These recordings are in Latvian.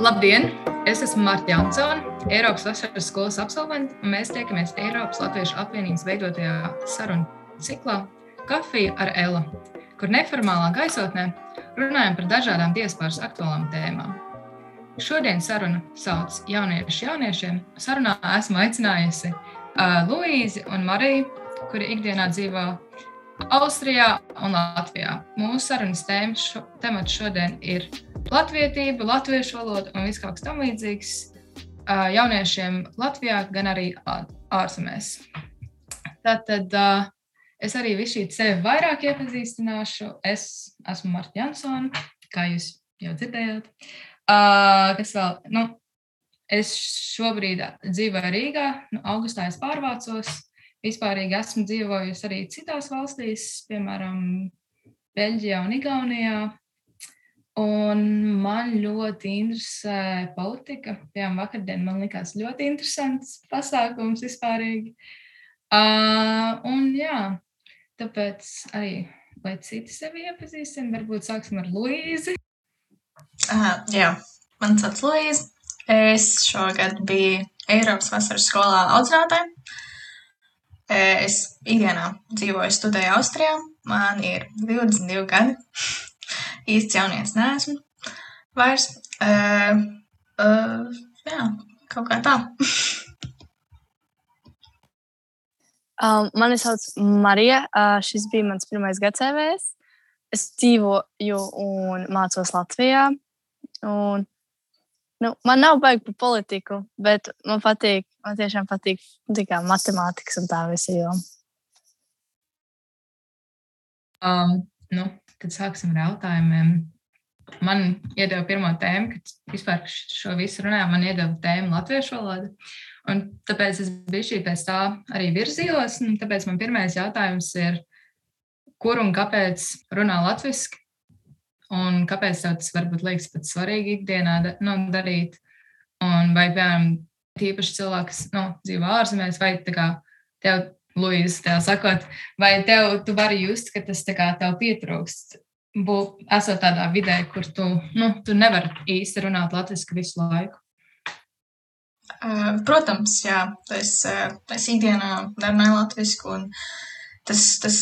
Labdien! Es esmu Marta Jansone, Eiropas vasaras skolas absolvente, un mēs tiekamies Eiropas Latviešu apvienības veidotajā sarunu ciklā Kafija ar Elu, kur neformālā gaisotnē runājam par dažādām diasporas aktuālām tēmām. Šodien saruna sauc Jaunieši jauniešiem. Sarunā esmu aicinājusi uh, Luīzi un Mariju, kuri ikdienā dzīvo Austrijā un Latvijā. Mūsu sarunas tēmas šo, šodien ir latvietība, latviešu valoda un viss kaut kas tamlīdzīgs jauniešiem Latvijā, gan arī ārzemēs. Tātad es arī visu sevi vairāk iepazīstināšu. Es esmu Marta Jansone, kā jūs jau dzirdējāt. Kas vēl? Nu, es šobrīd dzīvoju Rīgā, nu, augustā es pārvācos. Vispārīgi esmu dzīvojusi arī citās valstīs, piemēram, Beļģijā un Igaunijā. Un man ļoti interesē politika. Piemēram, vakardien man likās ļoti interesants pasākums vispārīgi. Uh, un jā, tāpēc arī, lai citi sevi iepazīstina, varbūt sāksim ar Luīzi. Uh, jā, man sauc Luīza. Es šogad biju Eiropas vasaras skolā audzinātāja. Es ikdienā dzīvoju, studēju Austrijā. Man ir 22 gadi. Īsts jaunietis neesmu vairs. Uh, uh, jā, kaut kā tā. um, mani sauc Marija. Uh, šis bija mans pirmais gads EVS. Es dzīvoju un mācos Latvijā. Un Nu, man nav baigi par politiku, bet man patīk, man tiešām patīk kā, matemātikas un tā visa joma. Um, nu, tad sāksim ar jautājumiem. Man iedeva pirmo tēmu, kad vispār šo visu runājām, man iedeva tēmu latviešu valoda. Un tāpēc es biju šī pēc tā arī virzījos. Tāpēc man pirmais jautājums ir, kur un kāpēc runā latviešu? Un kāpēc tev tas varbūt liekas pat svarīgi ikdienā nu, darīt. Un vai, piemēram, tīpaši cilvēks nu, dzīvo ārzemēs, vai kā tev, Luīsa, tev sakot, vai tev tu vari just, ka tas kā tev pietrūkst, būt, esot tādā vidē, kur tu, nu, tu nevari īsti runāt latviešu visu laiku. Protams, jā, es, es ikdienā runāju latviešu, un tas, tas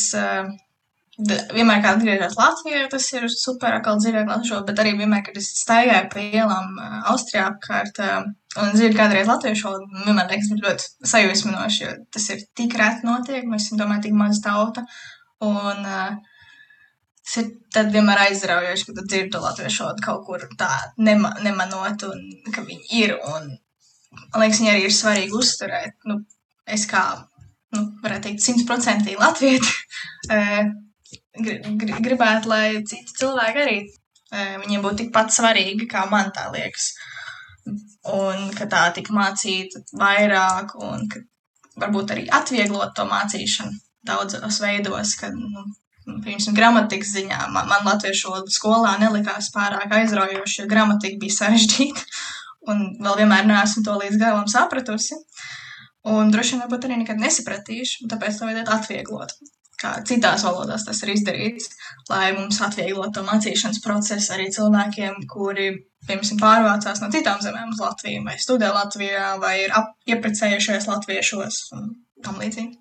vienmēr, kad atgriežos Latvijā, tas ir super, kā dzirdēt latviešu, bet arī vienmēr, kad es staigāju pa ielām Austrijā apkārt un dzirdu kādreiz latviešu, vienmēr liekas ļoti sajūsminoši, jo tas ir tik reti notiek, mēs esam, domāju, tik maza tauta. Un, tas ir tad vienmēr aizraujoši, kad dzirdu latviešu kaut kur tā nema, nemanot, un ka viņi ir. Un, man liekas, viņi arī ir svarīgi uzturēt. Nu, es kā, nu, varētu teikt, simtprocentīgi latvieti. gribētu, lai citi cilvēki arī viņiem būtu tikpat svarīgi, kā man tā liekas. Un ka tā tika mācīta vairāk, un ka varbūt arī atvieglot to mācīšanu daudzos veidos, kad, nu, piemēram, gramatikas ziņā man, man latviešu valoda skolā nelikās pārāk aizraujoši, jo gramatika bija sarežģīta, un vēl vienmēr neesmu to līdz galam sapratusi. Un droši vien varbūt arī nekad nesapratīšu, tāpēc to vajadzētu atvieglot kā citās valodās tas ir izdarīts, lai mums atvieglotu mācīšanas procesu arī cilvēkiem, kuri, piemēram, pārvācās no citām zemēm uz Latviju, vai studē Latvijā, vai ir ieprecējušies latviešos un tam līdzīgi.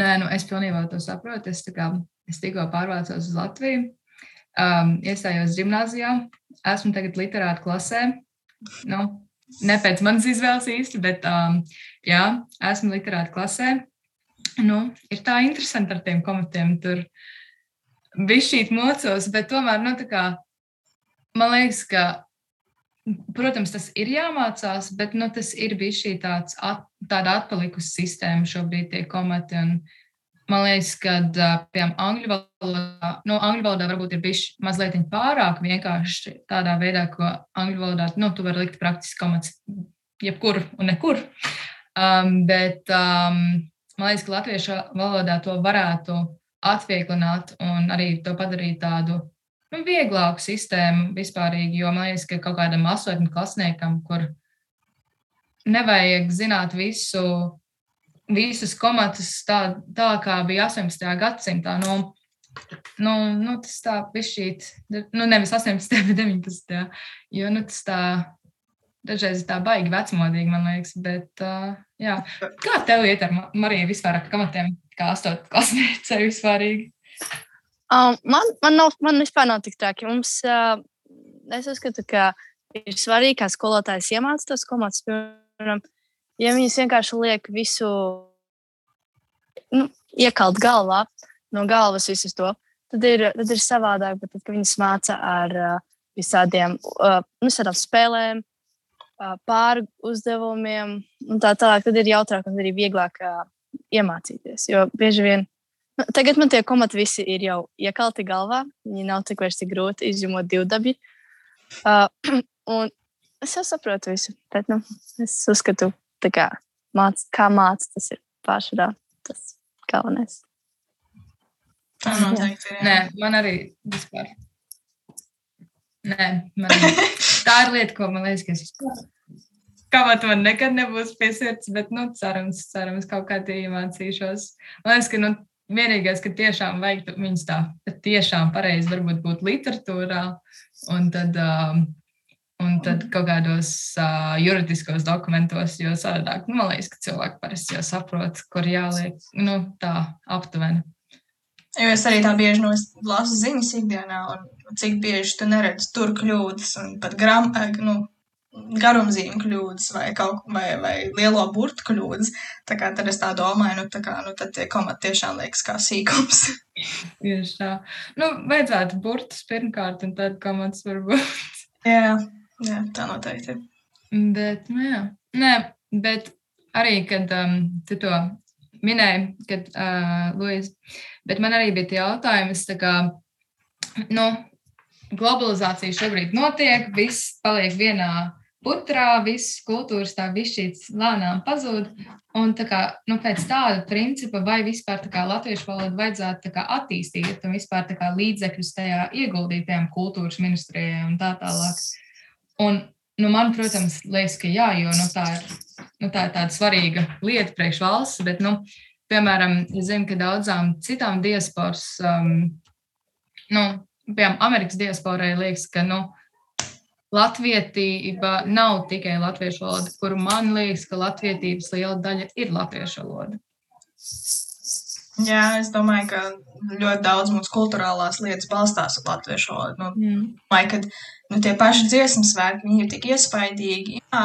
Nē, nu es pilnībā to saprotu. Es, kā, es tikko pārvācos uz Latviju, um, iestājos gimnāzijā, esmu tagad literāta klasē. Nu, ne pēc manas izvēles īsti, bet um, jā, esmu literāta klasē nu, ir tā interesanti ar tiem komentiem. Tur bija šī mocos, bet tomēr, nu, kā, man liekas, ka, protams, tas ir jāmācās, bet nu, tas ir bijis šī tāds, at, tāda atpalikusi sistēma šobrīd tie komati. Un, man liekas, ka, piemēram, angļu valodā, nu, angļu valodā varbūt ir bijis mazliet pārāk vienkārši tādā veidā, ko angļu valodā, nu, tu vari likt praktiski komats jebkur un nekur. Um, bet um, Man liekas, ka latviešu valodā to varētu atvieglināt un arī to padarīt tādu nu, vieglāku sistēmu vispārīgi. Jo man liekas, ka kaut kādam astotņu klasniekam, kur nevajag zināt visu, visus komatus tā, tā kā bija 18. gadsimtā. Nu, nu, nu, tas tā pišķīt, nu, nevis 18, bet 19. Jo nu, tas tā dažreiz tā baigi vecmodīgi, man liekas. Bet, uh, jā. Kā tev iet ar Mariju vispār ar kamatiem, kā astot klasniece vispārīgi? Um, man, man, nav, man vispār nav tik traki. Mums, uh, es uzskatu, ka ir svarīgi, kā skolotājs iemācīt tos komatus. Piemēram, ja viņas vienkārši liek visu nu, iekalt galvā, no galvas visu to, tad ir, tad ir savādāk. Bet, tad, kad viņas māca ar uh, visādiem, uh, nu, spēlēm, pāri uzdevumiem un tā tālāk, tad ir jautrāk un arī vieglāk uh, iemācīties. Jo bieži vien nu, tagad man tie komati visi ir jau iekalti galvā. Viņi nav tik vairs tik grūti izņemot divu dabu. Uh, un es jau saprotu visu. Bet, nu, es uzskatu, kā, māc, kā mācīt, tas ir pārsvarā tas galvenais. Tā noteikti ir. Nē, man arī vispār. Nē, man, tā ir lieta, ko man liekas, ka es vispār. Kamat man nekad nebūs pie sirds, bet, nu, cerams, cerams, kaut kā tie iemācīšos. Man liekas, ka, nu, vienīgais, ka tiešām vajag viņus tā, tiešām pareizi varbūt būt literatūrā, un tad, um, un tad kaut kādos uh, juridiskos dokumentos, jo savādāk, nu, man liekas, ka cilvēki parasti jau saprot, kur jāliek, nu, tā aptuveni. Jo es arī tā bieži lasu ziņas ikdienā, un cik bieži tu neredzi tur kļūdas, un pat gram, nu, garumzīmju kļūdas vai, kaut, vai, vai lielo burtu kļūdas. Tā kā tad es tā domāju, nu, tā kā, nu tad tie komati tiešām liekas kā sīkums. Tieši tā. Nu, vajadzētu burtus pirmkārt, un tad komats varbūt. jā, jā, tā noteikti. Bet, nu jā. Nē, bet arī, kad um, tu to minēji, kad, uh, Luisa, bet man arī bija jautājums, kā, nu, globalizācija šobrīd notiek, viss paliek vienā putrā, viss kultūras tā višķīts lēnām pazūd. Un tā kā, nu, pēc tāda principa, vai vispār kā, latviešu valodu vajadzētu kā, attīstīt un vispār kā, līdzekļus tajā ieguldīt, piemēram, kultūras ministrijai un tā tālāk. Un, nu, man, protams, liekas, ka jā, jo nu, tā ir nu, tā ir tāda svarīga lieta priekš valsts, bet, nu, piemēram, es zinu, ka daudzām citām diasporas, um, nu, piemēram, Amerikas diasporai liekas, ka, nu, latvietība nav tikai latviešu valoda, kuru man liekas, ka latvietības liela daļa ir latviešu valoda. Jā, es domāju, ka ļoti daudz mūsu kultūrālās lietas balstās uz latviešu valodu. Nu, mm. Domāju, ka nu, tie paši dziesmu svētki, viņi ir tik iespaidīgi. Jā,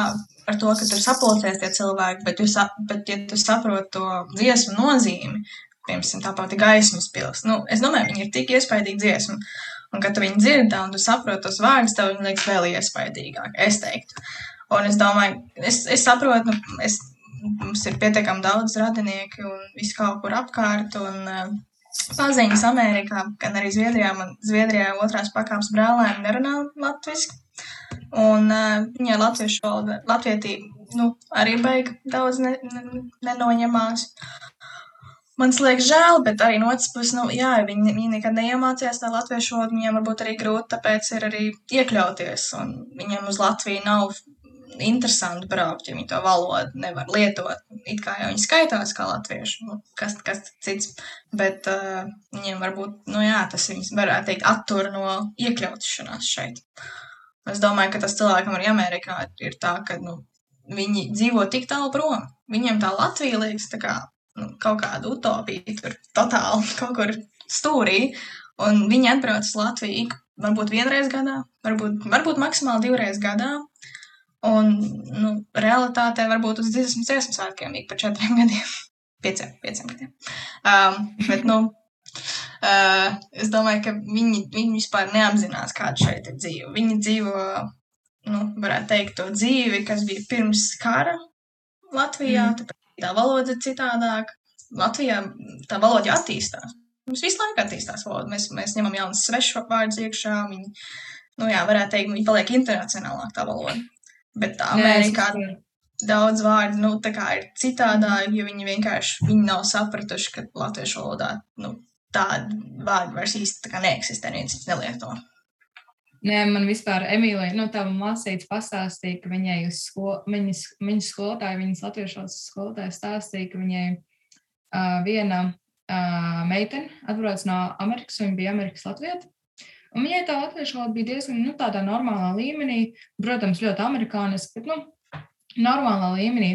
ar to, ka tur sapulcēs tie cilvēki, bet, jūs, bet ja tu saproti to dziesmu nozīmi, piemēram, tā pati gaismas pils, nu, es domāju, viņi ir tik iespaidīgi dziesmu. Un, kad tu viņu dzirdi un tu saproti tos vārdus, tev viņi liekas vēl iespaidīgāk, es teiktu. Un es domāju, es, es saprotu, nu, es, mums ir pietiekami daudz radinieku un visu kaut kur apkārt. Un, uh, Paziņas Amerikā, gan arī Zviedrijā. Man Zviedrijā otrās pakāpes brālēni nerunā latviešu. Un uh, viņai latviešu valoda, latvietība nu, arī beiga daudz ne, ne, nenoņemās. Man liekas, žēl, bet arī no otras puses, nu, jā, viņi, viņi nekad neiemācījās tā latviešu valodu. Viņiem varbūt arī grūti, tāpēc ir arī iekļauties. Un viņiem uz Latviju nav interesanti braukt, ja viņi to valodu nevar lietot. It kā jau viņi skaitās kā latvieši, nu, kas, kas cits, bet uh, viņiem varbūt, nu jā, tas viņus varētu teikt attur no iekļaušanās šeit. Es domāju, ka tas cilvēkam arī Amerikā ir tā, ka, nu, viņi dzīvo tik tālu prom. Viņiem tā Latvija liekas tā kā nu, kaut kāda utopija, tur totāli kaut kur stūrī. Un viņi atbrauc uz Latviju varbūt vienreiz gadā, varbūt, varbūt maksimāli divreiz gadā. Un, nu, realitātē varbūt uz dziesmu dziesmu svētkiem ik pa četriem gadiem. Pieciem, pieciem gadiem. Um, bet, nu, uh, es domāju, ka viņi, viņi vispār neapzinās, kāda šeit ir dzīve. Viņi dzīvo, nu, varētu teikt, to dzīvi, kas bija pirms kara Latvijā. Mm. Tāpēc tā valoda ir citādāk. Latvijā tā valoda attīstās. Mums visu laiku attīstās valoda. Mēs, mēs ņemam jaunas svešu vārdus iekšā. Viņi, nu jā, varētu teikt, viņi paliek internacionālāk tā valoda. Bet Amerikā Nē, daudz vārdu nu, ir citādāk, jo viņi vienkārši viņi nav sapratuši, ka latviešu valodā nu, tādi vārdi vairs īsti neeksistē, neviens cits nelieto. Nē, man vispār Emīlija, nu, tā māsīca pastāstīja, ka viņai uz skolu, viņas, viņas skolotāja, viņas latviešu skolotāja stāstīja, ka viņai uh, viena uh, meitene atbrauc no Amerikas, viņa bija Amerikas latvieta, Un viņai tā latviešu valoda bija diezgan nu, tādā normālā līmenī, protams, ļoti amerikāniski, bet nu, normālā līmenī.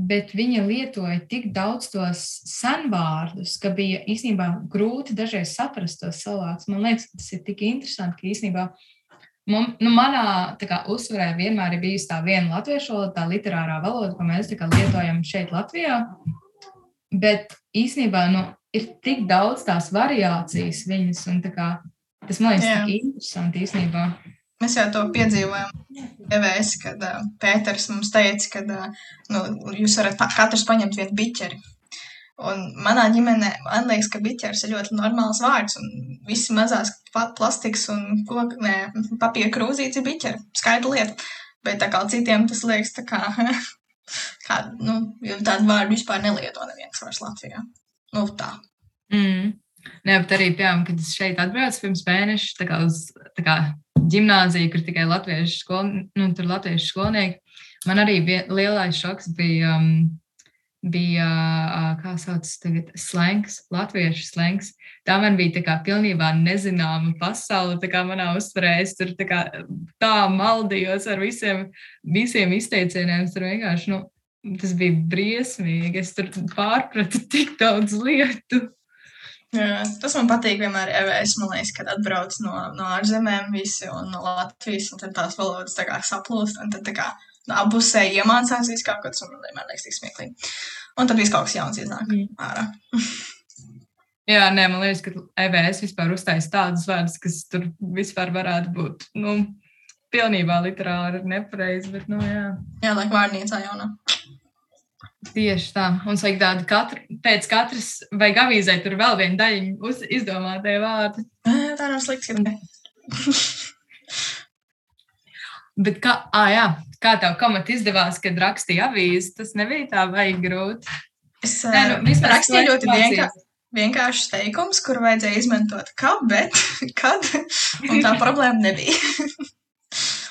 Bet viņa lietoja tik daudz tos senvārdus, ka bija īstenībā grūti dažreiz saprast tos cilvēkus. Man liekas, tas ir tik interesanti, ka īstenībā man, nu, manā kā, uzsverē vienmēr ir bijusi tā viena latviešu valoda, tā literārā valoda, ko mēs kā, lietojam šeit, Latvijā. Bet īstenībā nu, ir tik daudz tās variācijas viņas, un kā, tas man liekas, tik interesanti īstenībā. Mēs jau to piedzīvojām. EVS, kad uh, Pēters mums teica, ka uh, nu, jūs varat tā, katrs paņemt vienu biķeri. Un manā ģimenē man liekas, ka biķers ir ļoti normāls vārds. Visi mazās plastikas un koku, nē, papīra krūzītes ir biķeri. Skaidra lieta. Bet tā kā citiem tas liekas tā kā, kā nu, tādu vārdu vispār nelieto neviens vairs Latvijā. Nu, tā. Mm. Nē, bet arī, piemēram, kad es šeit atbraucu pirms mēneša, tā kā uz tā kā ģimnāziju, kur tikai latviešu, skol, nu, latviešu skolnieki, man arī bija, lielais šoks bija, um, bija kā sauc tagad, slengs, latviešu slengs. Tā man bija tā kā pilnībā nezināma pasaule, tā kā manā uztverē es tur tā, kā, tā maldījos ar visiem, visiem izteicieniem, tur vienkārši, nu, tas bija briesmīgi, es tur pārpratu tik daudz lietu. Jā, tas man patīk vienmēr. Es domāju, kad atbrauc no, no ārzemēm visi un no Latvijas, un tad tās valodas tā kā saplūst, un tad tā kā no abusēji iemācās visu kaut ko, tas man liekas tik smieklīgi. Un tad viss kaut kas jauns iznāk mm. ārā. Jā, nē, man liekas, ka EVS vispār uztaisa tādus vārdus, kas tur vispār varētu būt, nu, pilnībā literāli nepareizi, bet, nu, jā. Jā, laik vārnīcā jaunā. Tieši tā. Mums vajag tādu katru, pēc katras, vai avīzē tur vēl vienu daļu izdomātie vārdi. Tā nav slikti. Bet kā, ah, jā, kā tev komat izdevās, kad rakstīja avīzi, tas nebija tā vajag grūti. Es Nē, nu, rakstīju ļoti vienkārši. Vienkāršs teikums, kur vajadzēja izmantot kā, bet kad, un tā problēma nebija.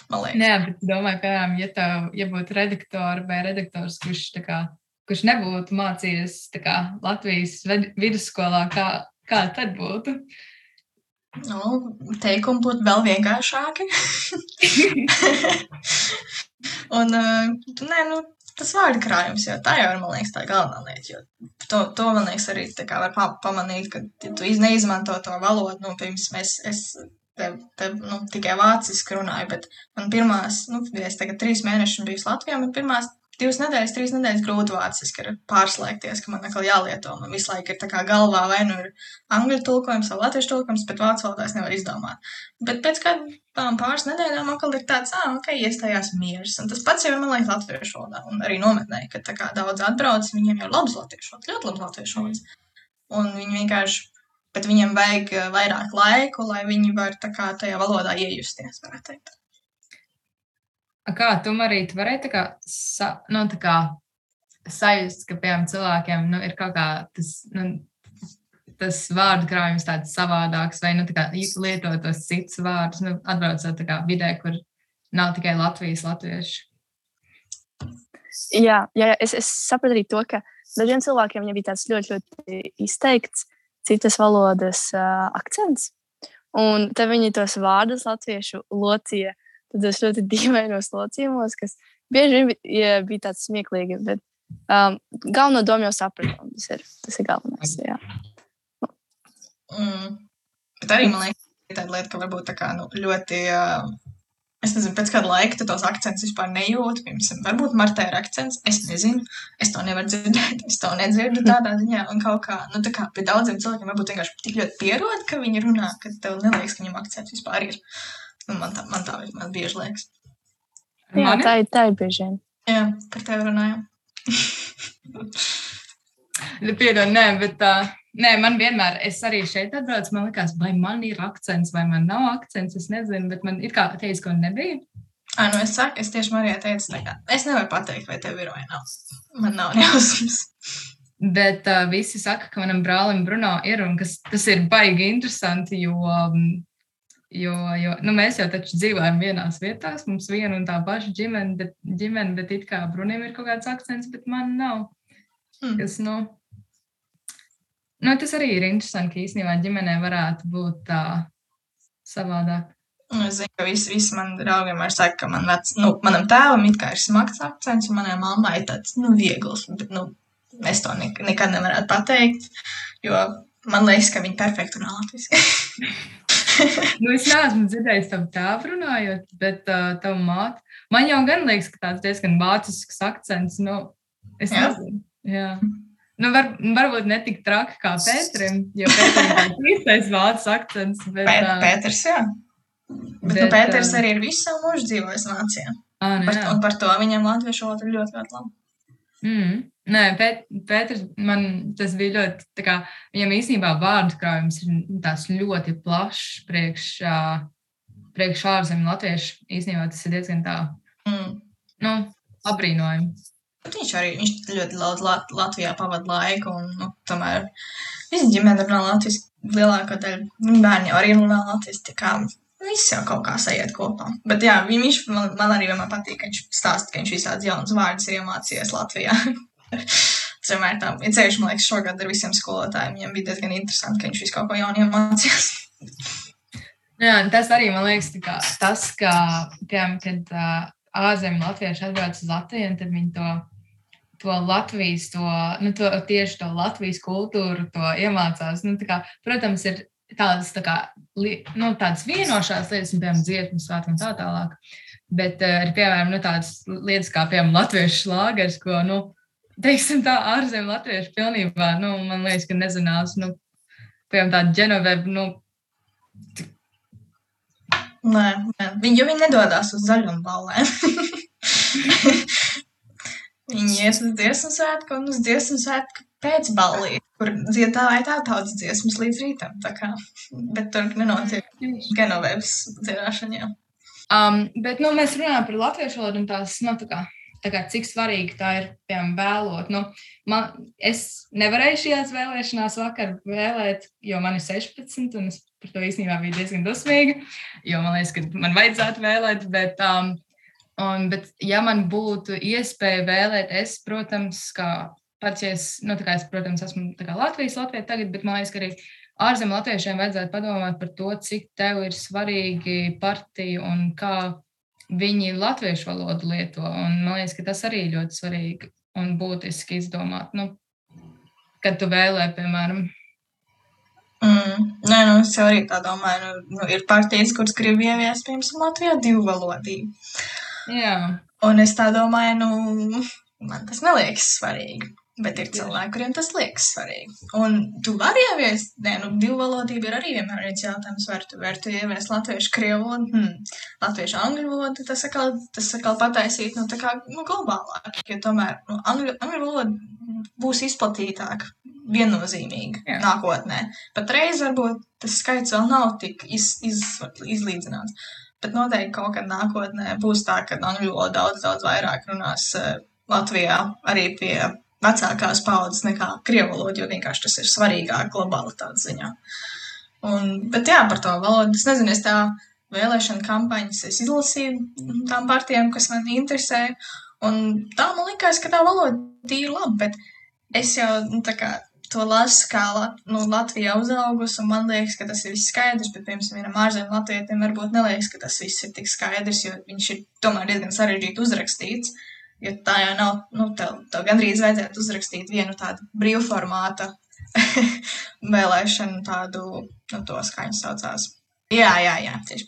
Nē, bet domāju, ka, ja, tev, ja būtu redaktori vai redaktors, kurš kā kurš nebūtu mācījies kā, Latvijas vidusskolā, kā, kā tad būtu? Nu, teikumi būtu vēl vienkāršāki. Un, uh, nē, nu, tas vārdu krājums, jo tā jau ir, man liekas, tā galvenā lieta. To, to man liekas, arī var pa pamanīt, ka ja tu neizmanto to valodu, nu, piemēram, es, es te, te, nu, tikai vāciski runāju, bet man pirmās, nu, es tagad trīs mēnešus biju Latvijā, man pirmās divas nedēļas, trīs nedēļas grūti vāciski ir pārslēgties, ka man atkal jālieto. Man visu laiku ir tā kā galvā vai nu ir angļu tulkojums vai latviešu tulkojums, bet vācu valodā es nevaru izdomāt. Bet pēc kādām pāris nedēļām atkal ir tāds, ah, ok, iestājās miers. Un tas pats jau ir, man liekas, latviešu valodā un arī nometnē, ka tā kā daudz atbrauc, viņiem jau labs latviešu valods, ļoti labs latviešu valods. Un viņi vienkārši, bet viņiem vajag vairāk laiku, lai viņi var tā kā tajā valodā iejusties, varētu teikt. Kā tu arī varēji tā kā, sa, nu, tā kā sajust, ka piemēram cilvēkiem nu, ir kaut kā tas, nu, tas vārdu krājums tāds savādāks, vai nu, kā, lietot tos citus vārdus, nu, atbraucot kā, vidē, kur nav tikai Latvijas latvieši. Jā, jā, jā es, es sapratu arī to, ka dažiem cilvēkiem bija tāds ļoti, ļoti izteikts citas valodas uh, akcents. Un te viņi tos vārdus latviešu locīja tādos ļoti dīvainos locījumos, kas bieži vien bija, bija tāds smieklīgi. Bet um, galveno domu jau sapratu. Tas ir, tas ir galvenais. Jā. Mm. Bet arī man liekas, tāda lieta, ka varbūt tā kā nu, ļoti. Uh, Es nezinu, pēc kāda laika tos akcentus vispār nejūtu. Piemēram, varbūt Marta ir akcents. Es nezinu, es to nevaru dzirdēt. Es to nedzirdu tādā ziņā. Un kaut kā, nu, tā kā pie daudziem cilvēkiem varbūt vienkārši tik ļoti pierod, ka viņi runā, ka tev neliekas, ka viņam akcents vispār ir. Nu, man tā, man tā man bieži liekas. Jā, Mani? tā ir, tā ir bieži. Jā, par tevi runājam. Piedod, nē, bet uh, nē, man vienmēr, es arī šeit atbraucu, man liekas, vai man ir akcents, vai man nav akcents, es nezinu, bet man ir kā teiks, ka nebija. Ā, nu es saku, es tieši Marijā teicu, kā, es nevaru pateikt, vai tev ir vai nav. Man nav jausmas. Bet uh, visi saka, ka manam brālim Bruno ir, un kas, tas ir baigi interesanti, jo Jo, jo nu, mēs jau taču dzīvojam vienās vietās, mums viena un tā paša ģimene, bet, ģimene, bet it kā Brunim ir kaut kāds akcents, bet man nav. Mm. Kas, nu, nu, tas arī ir interesanti, ka īstenībā ģimenē varētu būt tā savādāk. Nu, Es zinu, ka visi, visi man draugi vienmēr saka, ka man vec, nu, manam tēvam ir smags akcents, un manai mammai tāds, nu, viegls, bet, nu, es to nek nekad nevarētu pateikt, jo man liekas, ka viņi perfekti runā latviski. Nu, es neesmu dzirdējis tavu tēvu runājot, bet uh, tavu māti. Man jau gan liekas, ka tāds diezgan vācisks akcents. Nu, es Jā? nezinu. Jā. Nu, var, varbūt ne tik traki kā Pēterim, jo Pēterim ir īstais vācu akcents. Bet, Pē, Pēters, jā. Bet, bet nu, Pēters arī ir visu savu mūžu dzīvojis Vācijā. ā, nu, Par, jā. un par to viņam latviešu valoda ir ļoti, ļoti laba. Mm. Nē, Pēt, Pēters, man tas bija ļoti, kā, viņam īstenībā vārdu krājums ir tāds ļoti plašs priekš, priekš ārzemju latviešu. Īstenībā tas ir diezgan tā, Mm. nu, apbrīnojami. Bet viņš arī viņš ļoti daudz Lat Latvijā pavadīja laiku, un nu, tomēr viņa ģimene runā latviešu. Lielākā daļa jau arī runā latviešu. Viss jau kaut kā sajiet kopā. Bet jā, vi- viņš man, man arī vienmēr patīk, ka viņš stāsta, ka viņš visādas jaunas vārdus ir iemācījies Latvijā. Tas vienmēr tā, ja ceļš, man liekas, šogad ar visiem skolotājiem, viņiem bija diezgan interesanti, ka viņš visu kaut ko jaunu iemācījās. Jā, tas arī man liekas, kā, tas, ka, piemēram, kad uh, ārzemju latvieši atbrauc uz Latviju, tad viņi to, to Latvijas, to, nu, to, tieši to Latvijas kultūru, to iemācās. Nu, kā, protams, ir tādas, tā kā, li, nu, tādas vienošās lietas, un, piemēram, dziesmu svētki un tā tālāk. Bet uh, ir, piemēram, nu, tādas lietas kā, piemēram, latviešu šlāgers, ko, nu, teiksim tā, ārzemju latvieši pilnībā, nu, man liekas, ka nezinās, nu, piemēram, tāda Genoveva, nu, Nē, nē. Viņi, viņi nedodas uz zaļumu ballēm. viņi iet uz dziesmu svētku un uz dziesmu svētku pēc ballī, kur dziedāja tā tautas dziesmas līdz rītam. kā. Bet tur nenotiek Genovēvas dziedāšana. Um, bet nu, mēs runājam par latviešu valodu un tās, nu, tā kā, tā kā, cik svarīgi tā ir piemēram, vēlot. Nu, man, es nevarēju šajās vēlēšanās vakar vēlēt, jo man ir 16, un es par to īstenībā biju diezgan dusmīga. Jo man liekas, ka man vajadzētu vēlēt, bet, um, un, bet ja man būtu iespēja vēlēt, es, protams, kā pats, ja es, nu, kā es, protams, esmu kā Latvijas Latvija tagad, bet man liekas, ka arī ārzemju latviešiem vajadzētu padomāt par to, cik tev ir svarīgi partija un kā viņi latviešu valodu lieto. Un man liekas, ka tas arī ir ļoti svarīgi un būtiski izdomāt. Nu, kad tu vēlē, piemēram, Mm. Nē, nu, es arī tā domāju, nu, nu, ir partijas, kuras grib ieviest, piemēram, Latvijā divu valodību. Jā, Un es tā domāju, nu, man tas neliekas svarīgi. Bet ir cilvēki, kuriem tas liekas svarīgi. Un tu vari ieviest, nē, nu, divu valodību ir arī vienmēr viens jautājums, vai tu, vai tu ieviest latviešu, krievu valodu, hmm, latviešu, angļu valodu, tas atkal, tas atkal pataisīt, nu, tā kā, nu, globālāk, jo tomēr, nu, angļu, angļu valoda būs izplatītāka, viennozīmīgi Jā. nākotnē. Patreiz varbūt tas skaits vēl nav tik iz, iz, izlīdzināts. Bet noteikti kaut kad nākotnē būs tā, ka angļu valoda daudz, daudz vairāk runās uh, Latvijā arī pie vecākās paudzes nekā krievu valoda, jo vienkārši tas ir svarīgāk globalitātes ziņā. Un, bet jā, par to valodu es nezinu, es tā vēlēšana kampaņas es izlasīju tām partijām, kas man interesē, un tā man likās, ka tā valoda ir laba, bet es jau nu, tā kā to lasu, kā Lat nu, Latvija uzaugus, un man liekas, ka tas ir viss skaidrs, bet, piemēram, vienam ārzemju latvietim varbūt neliekas, ka tas viss ir tik skaidrs, jo viņš ir tomēr diezgan sarežģīti uzrakstīts. Jo tā jau nav, nu, tev, tev gandrīz vajadzētu uzrakstīt vienu tādu brīvformāta vēlēšanu tādu, nu, to skaņu saucās. Jā, jā, jā, tieši.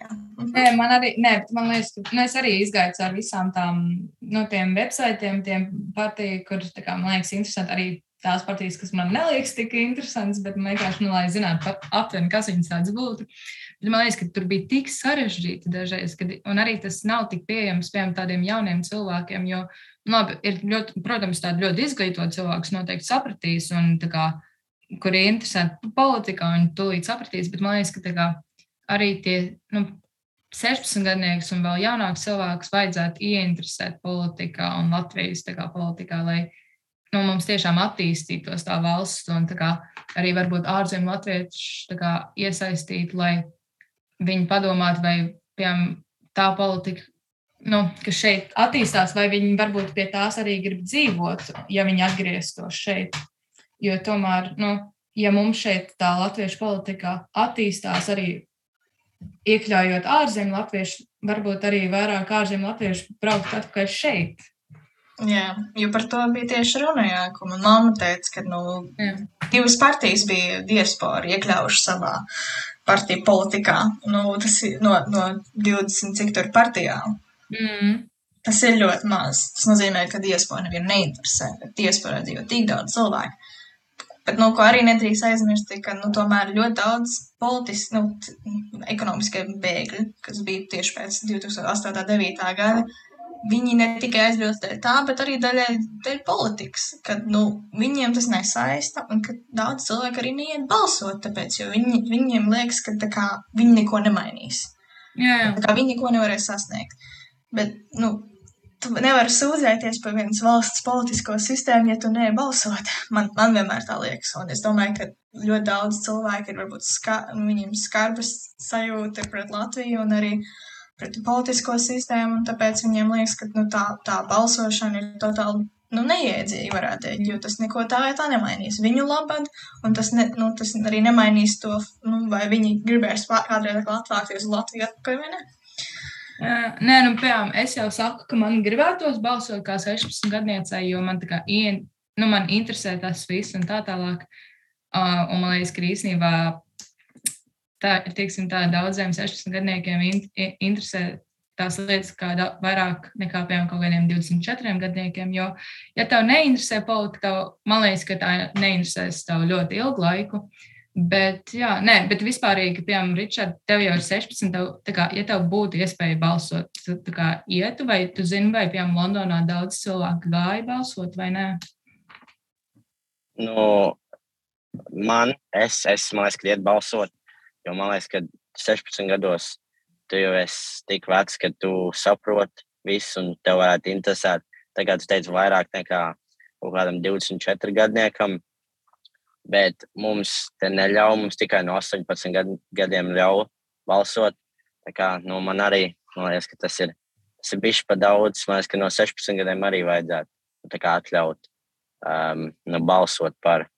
Jā. Mhm. Nē, man arī, nē, man liekas, ka nu, es arī izgāju cauri visām tām, no tiem websaitiem, tiem partiju, kur, tā kā, man liekas, interesanti arī tās partijas, kas man neliekas tik interesants, bet vienkārši, nu, lai zinātu aptuveni, kas viņas tāds būtu. Bet man liekas, ka tur bija tik sarežģīti dažreiz, kad, un arī tas nav tik pieejams, piemēram, tādiem jauniem cilvēkiem, jo, nu, labi, ir ļoti, protams, tādi ļoti izglītoti cilvēki, noteikti sapratīs, un, tā kā, kuri ir interesanti politikā, viņi tūlīt sapratīs, bet man liekas, ka, kā, arī tie, nu, 16 gadniekus un vēl jaunākus cilvēkus vajadzētu ieinteresēt politikā un Latvijas kā, politikā, lai nu, mums tiešām attīstītos tā valsts un tā kā, arī varbūt ārzemju latviešu iesaistīt, lai viņi padomātu, vai piemēram, tā politika, nu, kas šeit attīstās, vai viņi varbūt pie tās arī grib dzīvot, ja viņi atgrieztos šeit. Jo tomēr, nu, ja mums šeit tā latviešu politika attīstās arī iekļaujot ārzemju latviešu, varbūt arī vairāk ārzemju latviešu braukt atpakaļ šeit. Jā, jo par to bija tieši runa, jā, ko man mamma teica, ka, nu, jā. divas partijas bija diaspora iekļaujuši savā partiju politikā. Nu, tas ir no, no 20 cik tur partijām. Mm. Tas ir ļoti maz. Tas nozīmē, ka diaspora nevienu neinteresē, bet diasporā dzīvo tik daudz cilvēku. Bet, nu, ko arī nedrīkst aizmirst, ka, nu, tomēr ļoti daudz politiski, nu, ekonomiskie bēgļi, kas bija tieši pēc 2008. un 2009. gada, viņi ne tikai aizbrauc dēļ tā, bet arī daļai dēļ politikas, kad, nu, viņiem tas nesaista un ka daudz cilvēku arī neiet balsot, tāpēc, jo viņi, viņiem liekas, ka, kā, viņi neko nemainīs. Jā, jā. Tā kā viņi neko nevarēs sasniegt. Bet, nu, tu nevari sūdzēties par vienas valsts politisko sistēmu, ja tu neej balsot. Man, man vienmēr tā liekas, un es domāju, ka ļoti daudz cilvēku ir varbūt ska, nu, viņiem skarbas sajūta pret Latviju un arī pret politisko sistēmu, un tāpēc viņiem liekas, ka nu, tā, tā balsošana ir totāli nu, neiedzīgi, varētu teikt, jo tas neko tā tā nemainīs viņu labad, un tas, ne, nu, tas arī nemainīs to, nu, vai viņi gribēs kādreiz atvākties uz Latviju atpakaļ vai ne. Nē, nu, piemēram, es jau saku, ka man gribētos balsot kā 16 gadniecei, jo man, kā, ien, nu, man interesē tas viss un tā tālāk. Uh, un man liekas, ka īstenībā tā, tieksim, tā daudziem 16 gadniekiem in, interesē tās lietas kā da, vairāk nekā, piemēram, kaut kādiem 24 gadniekiem. Jo, ja tev neinteresē politika, man liekas, ka tā neinteresēs tev ļoti ilgu laiku. Bet, jā, nē, bet vispārīgi, piemēram, Ričard, tev jau ir 16, tev, kā, ja tev būtu iespēja balsot, tad kā ietu, vai tu zini, vai, piemēram, Londonā daudz cilvēku gāja balsot vai nē? Nu, man, es, es man liekas, ka iet balsot, jo man liekas, ka 16 gados tu jau esi tik vecs, ka tu saproti visu un tev varētu interesēt. Tagad tu teici vairāk nekā kaut kādam 24 gadniekam bet mums te neļauj, mums tikai no 18 gad, gadiem ļauj balsot. Tā kā, nu, man arī man liekas, ka tas ir, tas ir bijis pa daudz. Man liekas, ka no 16 gadiem arī vajadzētu kā, atļaut um, nu, balsot par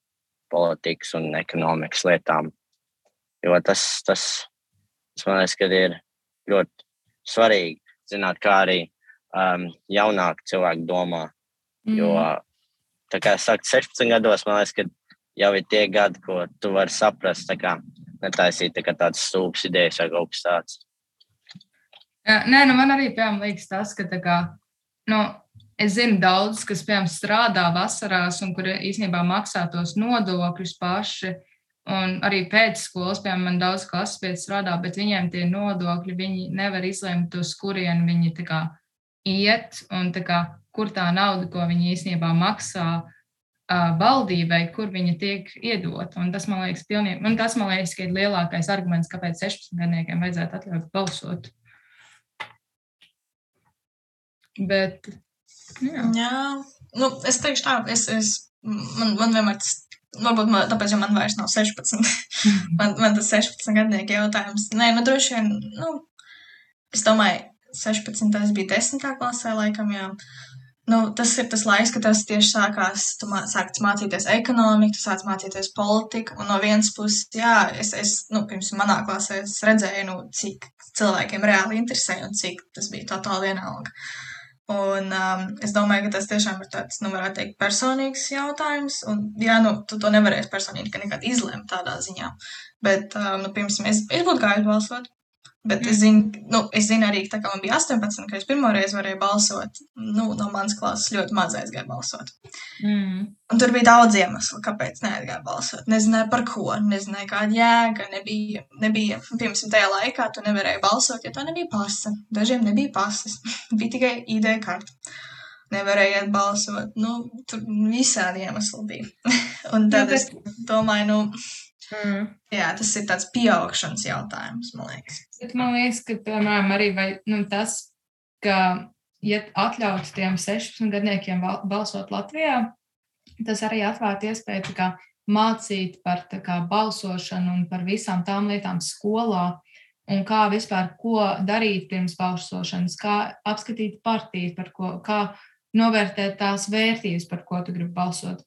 politikas un ekonomikas lietām. Jo tas, tas, tas man liekas, ka ir ļoti svarīgi zināt, kā arī um, jaunāki cilvēki domā. Mm. Jo, tā kā es saku, 16 gados man liekas, ka jau ir tie gadi, ko tu vari saprast, tā kā netaisīt tā tādas stulbas idejas vai kaut kas tāds. Jā, nē, nu man arī, piemēram, liekas tas, ka kā, nu, es zinu daudz, kas, piemēram, strādā vasarās un kur īstenībā maksā tos nodokļus paši. Un arī pēc skolas, piemēram, man daudz klases pēc strādā, bet viņiem tie nodokļi, viņi nevar izlemt, uz kurien viņi kā, iet un kā, kur tā nauda, ko viņi īstenībā maksā, valdībai, kur viņa tiek iedota. Un tas, man liekas, pilnīgi, un tas, man liekas, ir lielākais arguments, kāpēc 16 gadniekiem vajadzētu atļaut balsot. Bet, jā. jā, nu, es teikšu tā, es, es, man, man vienmēr tas, varbūt man, tāpēc, jo man vairs nav 16, man, man tas 16 gadnieku jautājums. Nē, nu, droši vien, nu, es domāju, 16. bija 10. klasē, laikam, jā. Nu, tas ir tas laiks, kad tas tieši sākās. Tu mā, sāc mācīties ekonomiku, tu sāc mācīties politiku. Un no vienas puses, jā, es, es nu, pirms manā klasē redzēju, nu, cik cilvēkiem reāli interesē un cik tas bija totāli vienalga. Un um, es domāju, ka tas tiešām ir tāds, nu, varētu teikt, personīgs jautājums. Un, jā, nu, tu to nevarēsi personīgi nekad izlemt tādā ziņā. Bet, um, nu, piemēram, es, es būtu gājis balsot. Bet mm. es zinu, nu, es zinu arī, ka tā man bija 18, kad es pirmo reizi varēju balsot, nu, no manas klases ļoti maz aizgāja balsot. Mm. Un tur bija daudz iemeslu, kāpēc neaizgāja balsot. Nezināju par ko, nezināju kāda jēga, nebija, nebija, piemēram, tajā laikā tu nevarēji balsot, ja to nebija pasa. Dažiem nebija pasas, bija tikai ID karta. Nevarēja balsot, nu, tur visādi iemesli bija. Un tad bet... es domāju, nu, Mm. Jā, tas ir tāds pieaugšanas jautājums, man liekas. Bet man liekas, ka piemēram arī vai, nu, tas, ka, ja atļauts tiem 16 gadniekiem balsot Latvijā, tas arī atvērtu iespēju kā, mācīt par kā, balsošanu un par visām tām lietām skolā. Un kā vispār, ko darīt pirms balsošanas, kā apskatīt partijas, par ko, kā novērtēt tās vērtības, par ko tu gribi balsot.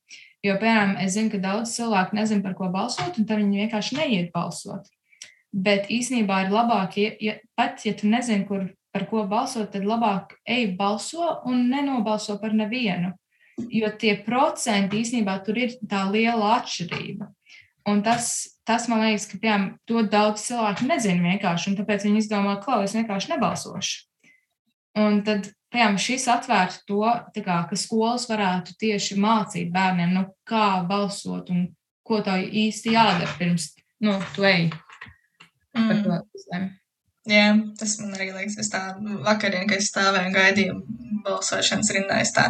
Jo, piemēram, es zinu, ka daudz cilvēku nezina, par ko balsot, un tad viņi vienkārši neiet balsot. Bet īsnībā ir labāk, ja, ja pat ja tu nezini, kur par ko balsot, tad labāk ej balso un nenobalso par nevienu. Jo tie procenti īsnībā tur ir tā liela atšķirība. Un tas, tas man liekas, ka piemēram, to daudz cilvēku nezina vienkārši, un tāpēc viņi izdomā, ka es vienkārši nebalsošu. Un tad piemēram, šis atvērtu to, kā, ka skolas varētu tieši mācīt bērniem, nu, kā balsot un ko tā īsti jādara pirms nu, tu ej. Par Mm. to izlēmu. Jā, tas man arī liekas, es tā vakarā, kad es stāvēju un gaidīju balsošanas rindā, es tā,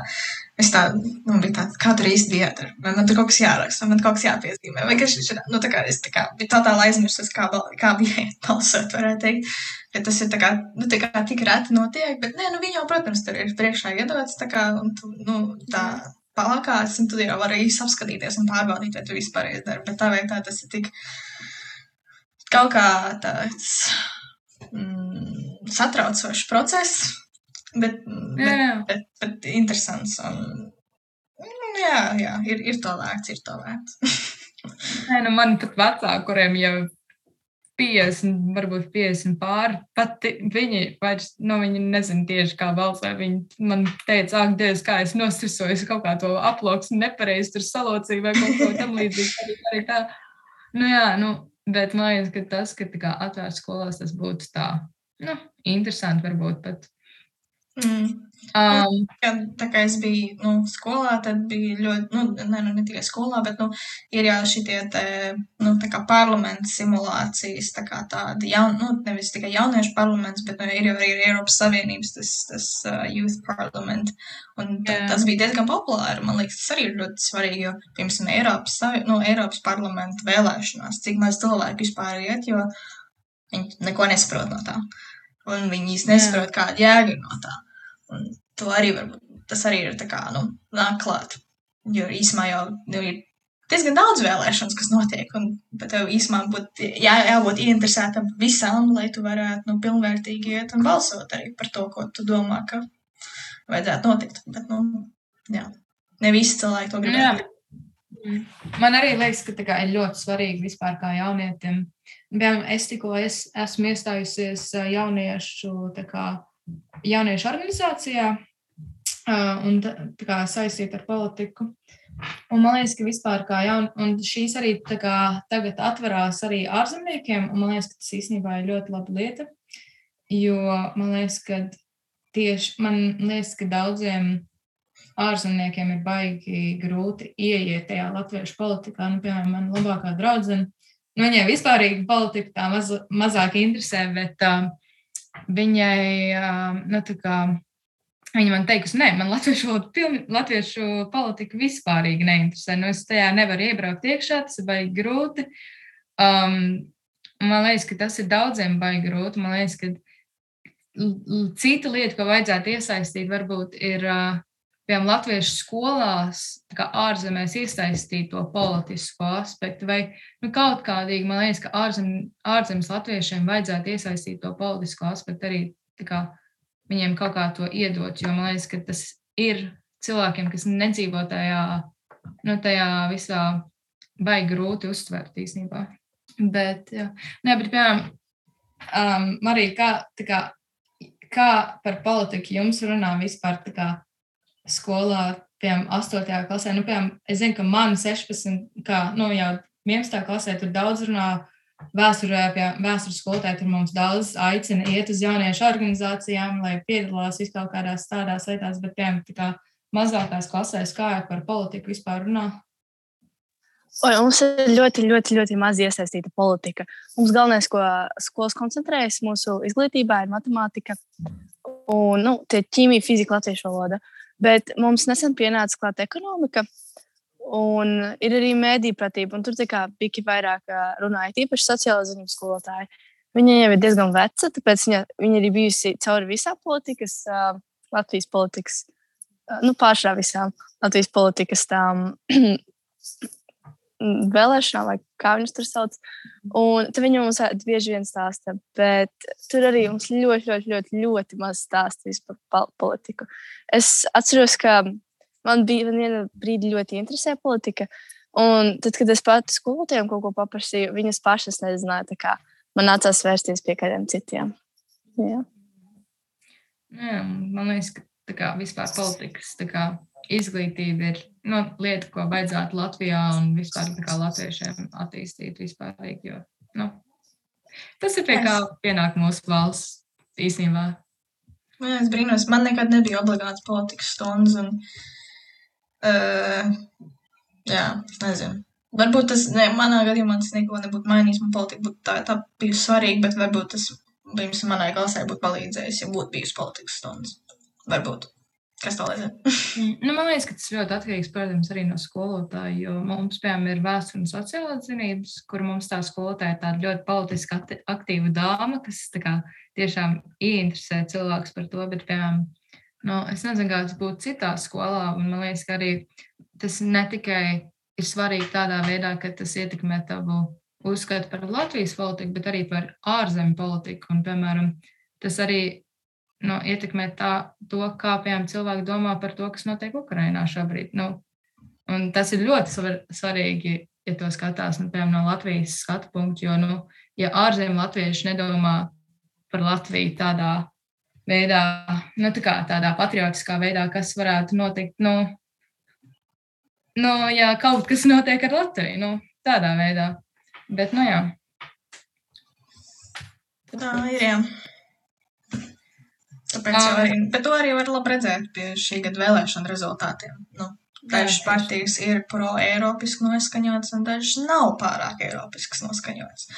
es tā, man bija tā, kā tur īsti jādara, vai man tur kaut kas jāraksta, vai man kaut kas jāpiezīmē, vai kas šitā, nu tā kā es tā kā, bija totāli aizmirsus, kā, kā bija balsot, varētu teikt, ka tas ir tā kā, nu kā tik reti notiek, bet nē, nu viņi jau, protams, tur ir priekšā iedots, tā kā, un tu, nu, tā palakāts, un tu jau vari īsti apskatīties un pārbaudīt, vai tu vispār izdari, bet tā veiktā tas ir tik kaut kā tāds mm, satraucošs process, bet, Jā, bet, jā. bet, bet interesants. Un, mm, jā, jā ir, ir to vērts, ir to vērts. Nē, nu man pat vecāki, kuriem jau 50, varbūt 50 pāri, pat viņi vairs, nu, viņi nezina tieši, kā balsē. Viņi man teica, ak, Dievs, kā es nostresojos, kaut kā to aploksni nepareizi tur salocīju vai kaut ko tam līdzīgu. Arī tā. Nu, jā, nu, bet man liekas, ka tas, ka tā kā atvērts skolās, tas būtu tā, nu, interesanti varbūt pat. Mm. Um, Jā, tā kā es biju nu, skolā, tad bija ļoti, nu, ne, nu, ne tikai skolā, bet nu, ir jau šitie te, nu, tā kā parlamenta simulācijas, tā kā tādi, jaun, nu, nevis tikai jauniešu parlaments, bet nu, ir jau arī Eiropas Savienības tas, tas uh, Youth Parliament, un ta, Jā. tas bija diezgan populāri. Man liekas, tas arī ir ļoti svarīgi, jo, piemēram, Eiropas, nu, Eiropas parlamenta vēlēšanās, cik maz cilvēku vispār iet, jo viņi neko nesaprot no tā. Un viņi īsti nesaprot, kāda jēga ir no tā. To arī varbūt, tas arī ir kā, nu, nāk klāt. Jo īsumā jau nu, ir diezgan daudz vēlēšanas, kas notiek, un pat tev īsumā būtu jā, jābūt ieinteresētam visām, lai tu varētu, nu, pilnvērtīgi iet un balsot arī par to, ko tu domā, ka vajadzētu notikt. Bet, nu, jā, ne visi cilvēki to gribētu. Man arī liekas, ka kā, ir ļoti svarīgi vispār kā jaunietim. Piemēram, es tikko es, esmu iestājusies jauniešu, kā, jauniešu organizācijā un kā, saistīta ar politiku. Un man liekas, ka vispār kā jaun, un šīs arī kā, tagad atverās arī ārzemniekiem, un man liekas, ka tas īstenībā ir ļoti laba lieta. Jo man liekas, ka tieši man liekas, ka daudziem ārzemniekiem ir baigi grūti ieiet tajā latviešu politikā. Nu, piemēram, man labākā draudzene, nu, viņai vispārīgi politika tā maz, mazāk interesē, bet uh, viņai, nu, tā kā, viņa man teikusi, nē, man latviešu, valoda pilni, latviešu politika vispārīgi neinteresē. Nu, es tajā nevaru iebraukt iekšā, tas ir baigi grūti. Um, man liekas, ka tas ir daudziem baigi grūti. Man liekas, ka cita lieta, ko vajadzētu iesaistīt, varbūt ir uh, piemēram, latviešu skolās, kā ārzemēs iesaistīt to politisko aspektu, vai nu, kaut kādīgi, man liekas, ka ārzem, ārzemes latviešiem vajadzētu iesaistīt to politisko aspektu arī kā viņiem kaut kā to iedot, jo man liekas, ka tas ir cilvēkiem, kas nedzīvo tajā, nu, tajā visā baigi grūti uztvert īstenībā. Bet, jā. Nē, bet, piemēram, um, Marija, kā, kā, kā par politiku jums runā vispār tā kā skolā, piemēram, 8. klasē. Nu, piemēram, es zinu, ka man 16, kā nu, jau 11. klasē, tur daudz runā vēsturē, pie vēstures skolotāja. Tur mums daudz aicina iet uz jauniešu organizācijām, lai piedalās viskaut kādās tādās lietās, bet, piemēram, tā kā mazākās klasēs, kā jau par politiku vispār runā. Oi, mums ir ļoti, ļoti, ļoti maz iesaistīta politika. Mums galvenais, ko skolas koncentrējas mūsu izglītībā, ir matemātika un nu, ķīmija, fizika, latviešu valoda. Bet mums nesen pienāca klāta ekonomika, un ir arī mēdīņu pratība. Tur bija vairāk runāja tīpaši sociālā ziņu skolotāji. Viņa jau ir diezgan veca, tāpēc viņa, viņa ir bijusi cauri visām politikas, ā, Latvijas politikas, ā, nu, pāršā visām Latvijas politikas tām vēlēšanām, vai kā viņas tur sauc. Un viņi mums bieži vien stāsta, bet tur arī mums ļoti, ļoti, ļoti, ļoti maz stāsta par pol- politiku. Es atceros, ka man bija viena brīdi ļoti interesē politika. Un tad, kad es pati skolotājiem kaut ko paprasīju, viņas pašas nezināja, man nācās vērsties pie kādiem citiem. Jā. Jā, man liekas, ka kā, vispār politikas kā, izglītība ir nu, lieta, ko vajadzētu Latvijā un vispār kā, latviešiem attīstīt vispārīgi. Jo, nu, tas ir pie kā pienāk mūsu valsts īstenībā. Jā, es brīnos, man nekad nebija obligāts politikas stundas. Un, uh, jā, nezinu. Varbūt tas, ne, manā gadījumā tas neko nebūtu mainījis. Man politika būtu tā, tā bijusi svarīga, bet varbūt tas pirms manai klasē būtu palīdzējis, ja būtu bijusi politikas stundas. Varbūt. Kas to lai zina? Mm, nu, man liekas, ka tas ļoti atkarīgs, protams, arī no skolotāja. Jo mums, piemēram, ir vēsture un sociālās zinības, kur mums tā skolotāja ir tāda ļoti politiski aktīva dāma, kas kā, tiešām ieinteresē cilvēkus par to. Bet, piemēram, nu, es nezinu, kā tas būtu citā skolā. Man liekas, ka arī tas ne tikai ir svarīgi tādā veidā, ka tas ietekmē tavu uzskatu par Latvijas politiku, bet arī par ārzemju politiku. Un, piemēram, tas arī nu, ietekmē tā, to, kā piemēram, cilvēki domā par to, kas notiek Ukrajinā šobrīd. Nu, tas ir ļoti svar, svarīgi, ja to skatās nu, piemēram, no Latvijas skatu punkta, jo, nu, ja ārzemju latvieši nedomā par Latviju tādā veidā, nu, tā kā tādā patriotiskā veidā, kas varētu notikt, nu, nu ja kaut kas notiek ar Latviju, nu, tādā veidā. Bet, nu, jā. Tā ir, jā. Tāpēc jau arī, bet to arī var labi redzēt pie šī gada vēlēšana rezultātiem. Nu, dažas partijas ir pro-eiropiski noskaņotas, un dažas nav pārāk eiropiskas noskaņotas.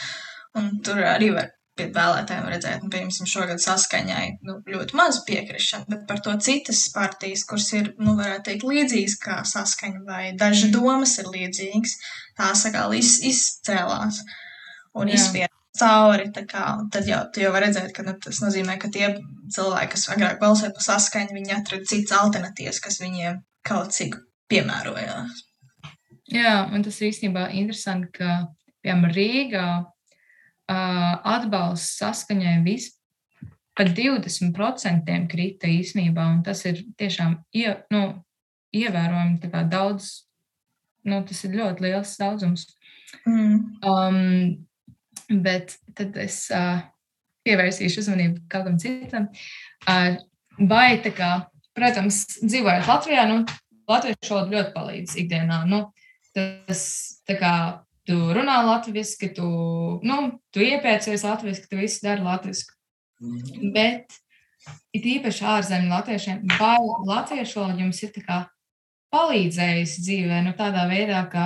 Un tur arī var pie vēlētājiem redzēt, nu, piemēram, šogad saskaņai nu, ļoti maz piekrišana, bet par to citas partijas, kuras ir, nu, varētu teikt, līdzīgas kā saskaņa, vai daži domas ir līdzīgas, tās atkal iz, izcēlās un izspied cauri. Kā, tad jau, jau var redzēt, ka nu, tas nozīmē, ka tie cilvēki, kas agrāk balsoja par saskaņu, viņi atrada citas alternatīvas, kas viņiem kaut cik piemērojās. Jā, un tas ir īstenībā interesanti, ka piemēram Rīgā uh, atbalsts saskaņai vispār pat 20% krita īsnībā, un tas ir tiešām ie, nu, ievērojami daudz. Nu, tas ir ļoti liels daudzums. Mm. Um, Bet tad es uh, pievērsīšu uzmanību kaut kam citam. Vai tā kā, protams, dzīvojot Latvijā, nu, latviešu valoda ļoti palīdz ikdienā. Nu, tas tā kā tu runā latviešu, tu, nu, tu iepēcies latviešu, tu visu dari latviešu. Mm. Bet it īpaši ārzemju latviešiem, vai latviešu valoda jums ir palīdzējusi dzīvē, nu, tādā veidā, ka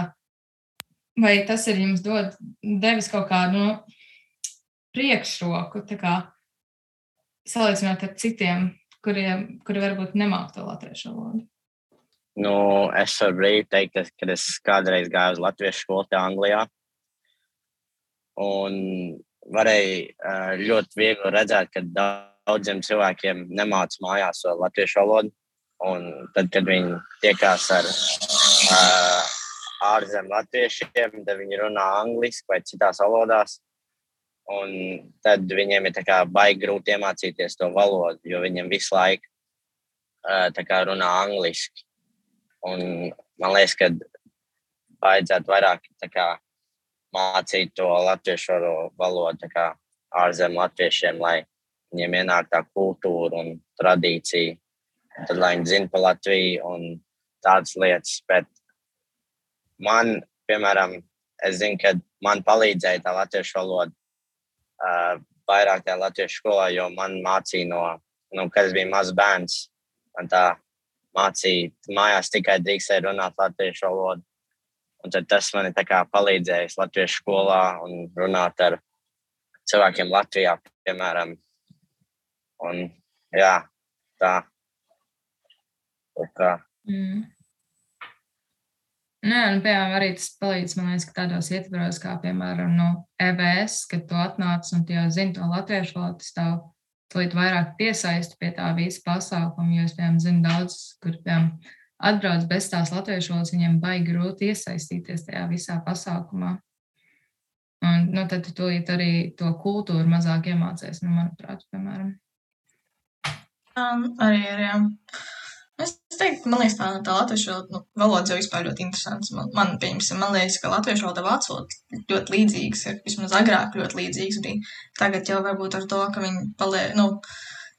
vai tas ir jums dod, devis kaut kādu nu, priekšroku, kā, salīdzinot ar citiem, kuriem, kuri varbūt nemāk to latviešu valodu? Nu, es varu brīvi teikt, ka es kādreiz gāju uz latviešu skolu Anglijā. Un varēja ļoti viegli redzēt, ka daudziem cilvēkiem nemācās mājās latviešu valodu. Un tad, kad viņi tiekās ar uh, ārzemju latviešiem, tad viņi runā angliski vai citās valodās. Un tad viņiem ir baigi grūti iemācīties to valodu, jo viņiem visu laiku kā, runā angliski. Un man liekas, ka vajadzētu vairāk kā, mācīt to latviešu valodu ārzemju latviešiem, lai viņiem ienāk tā kultūra un tradīcija. Un tad, lai viņi zinātu par Latviju un tādas lietas. Bet man, piemēram, es zinu, ka man palīdzēja tā latviešu valoda uh, vairāk tajā latviešu skolā, jo man mācīja no, nu, kad es biju mazs bērns. Man tā mācīja, mājās tikai drīkstēja runāt latviešu valodu. Un tas man ir palīdzējis latviešu skolā un runāt ar cilvēkiem Latvijā, piemēram. Un, jā, tā. tā. Mm. Nē, nu, piemēram, arī tas palīdz man liekas, ka tādos ietvaros, kā piemēram no EBS, kad tu atnāc un jau zini to latviešu valodu, tas tev tulīt vairāk piesaisti pie tā visa pasākuma, jo es, piemēram, zinu daudz, kur, piemēram, atbrauc bez tās latviešu valodas, viņiem baigi grūti iesaistīties tajā visā pasākumā. Un, nu, tad tu tulīt arī to kultūru mazāk iemācēs, nu, manuprāt, piemēram. Um, arī ir, jā. Es teiktu, man liekas, tā, tā latviešu nu, valoda jau vispār ļoti interesants. Man, man, pieņemsim, man liekas, ka latviešu valoda vācu valoda ļoti līdzīgas ir. Vismaz agrāk ļoti līdzīgas bija. Tagad jau varbūt ar to, ka viņi paliek, nu,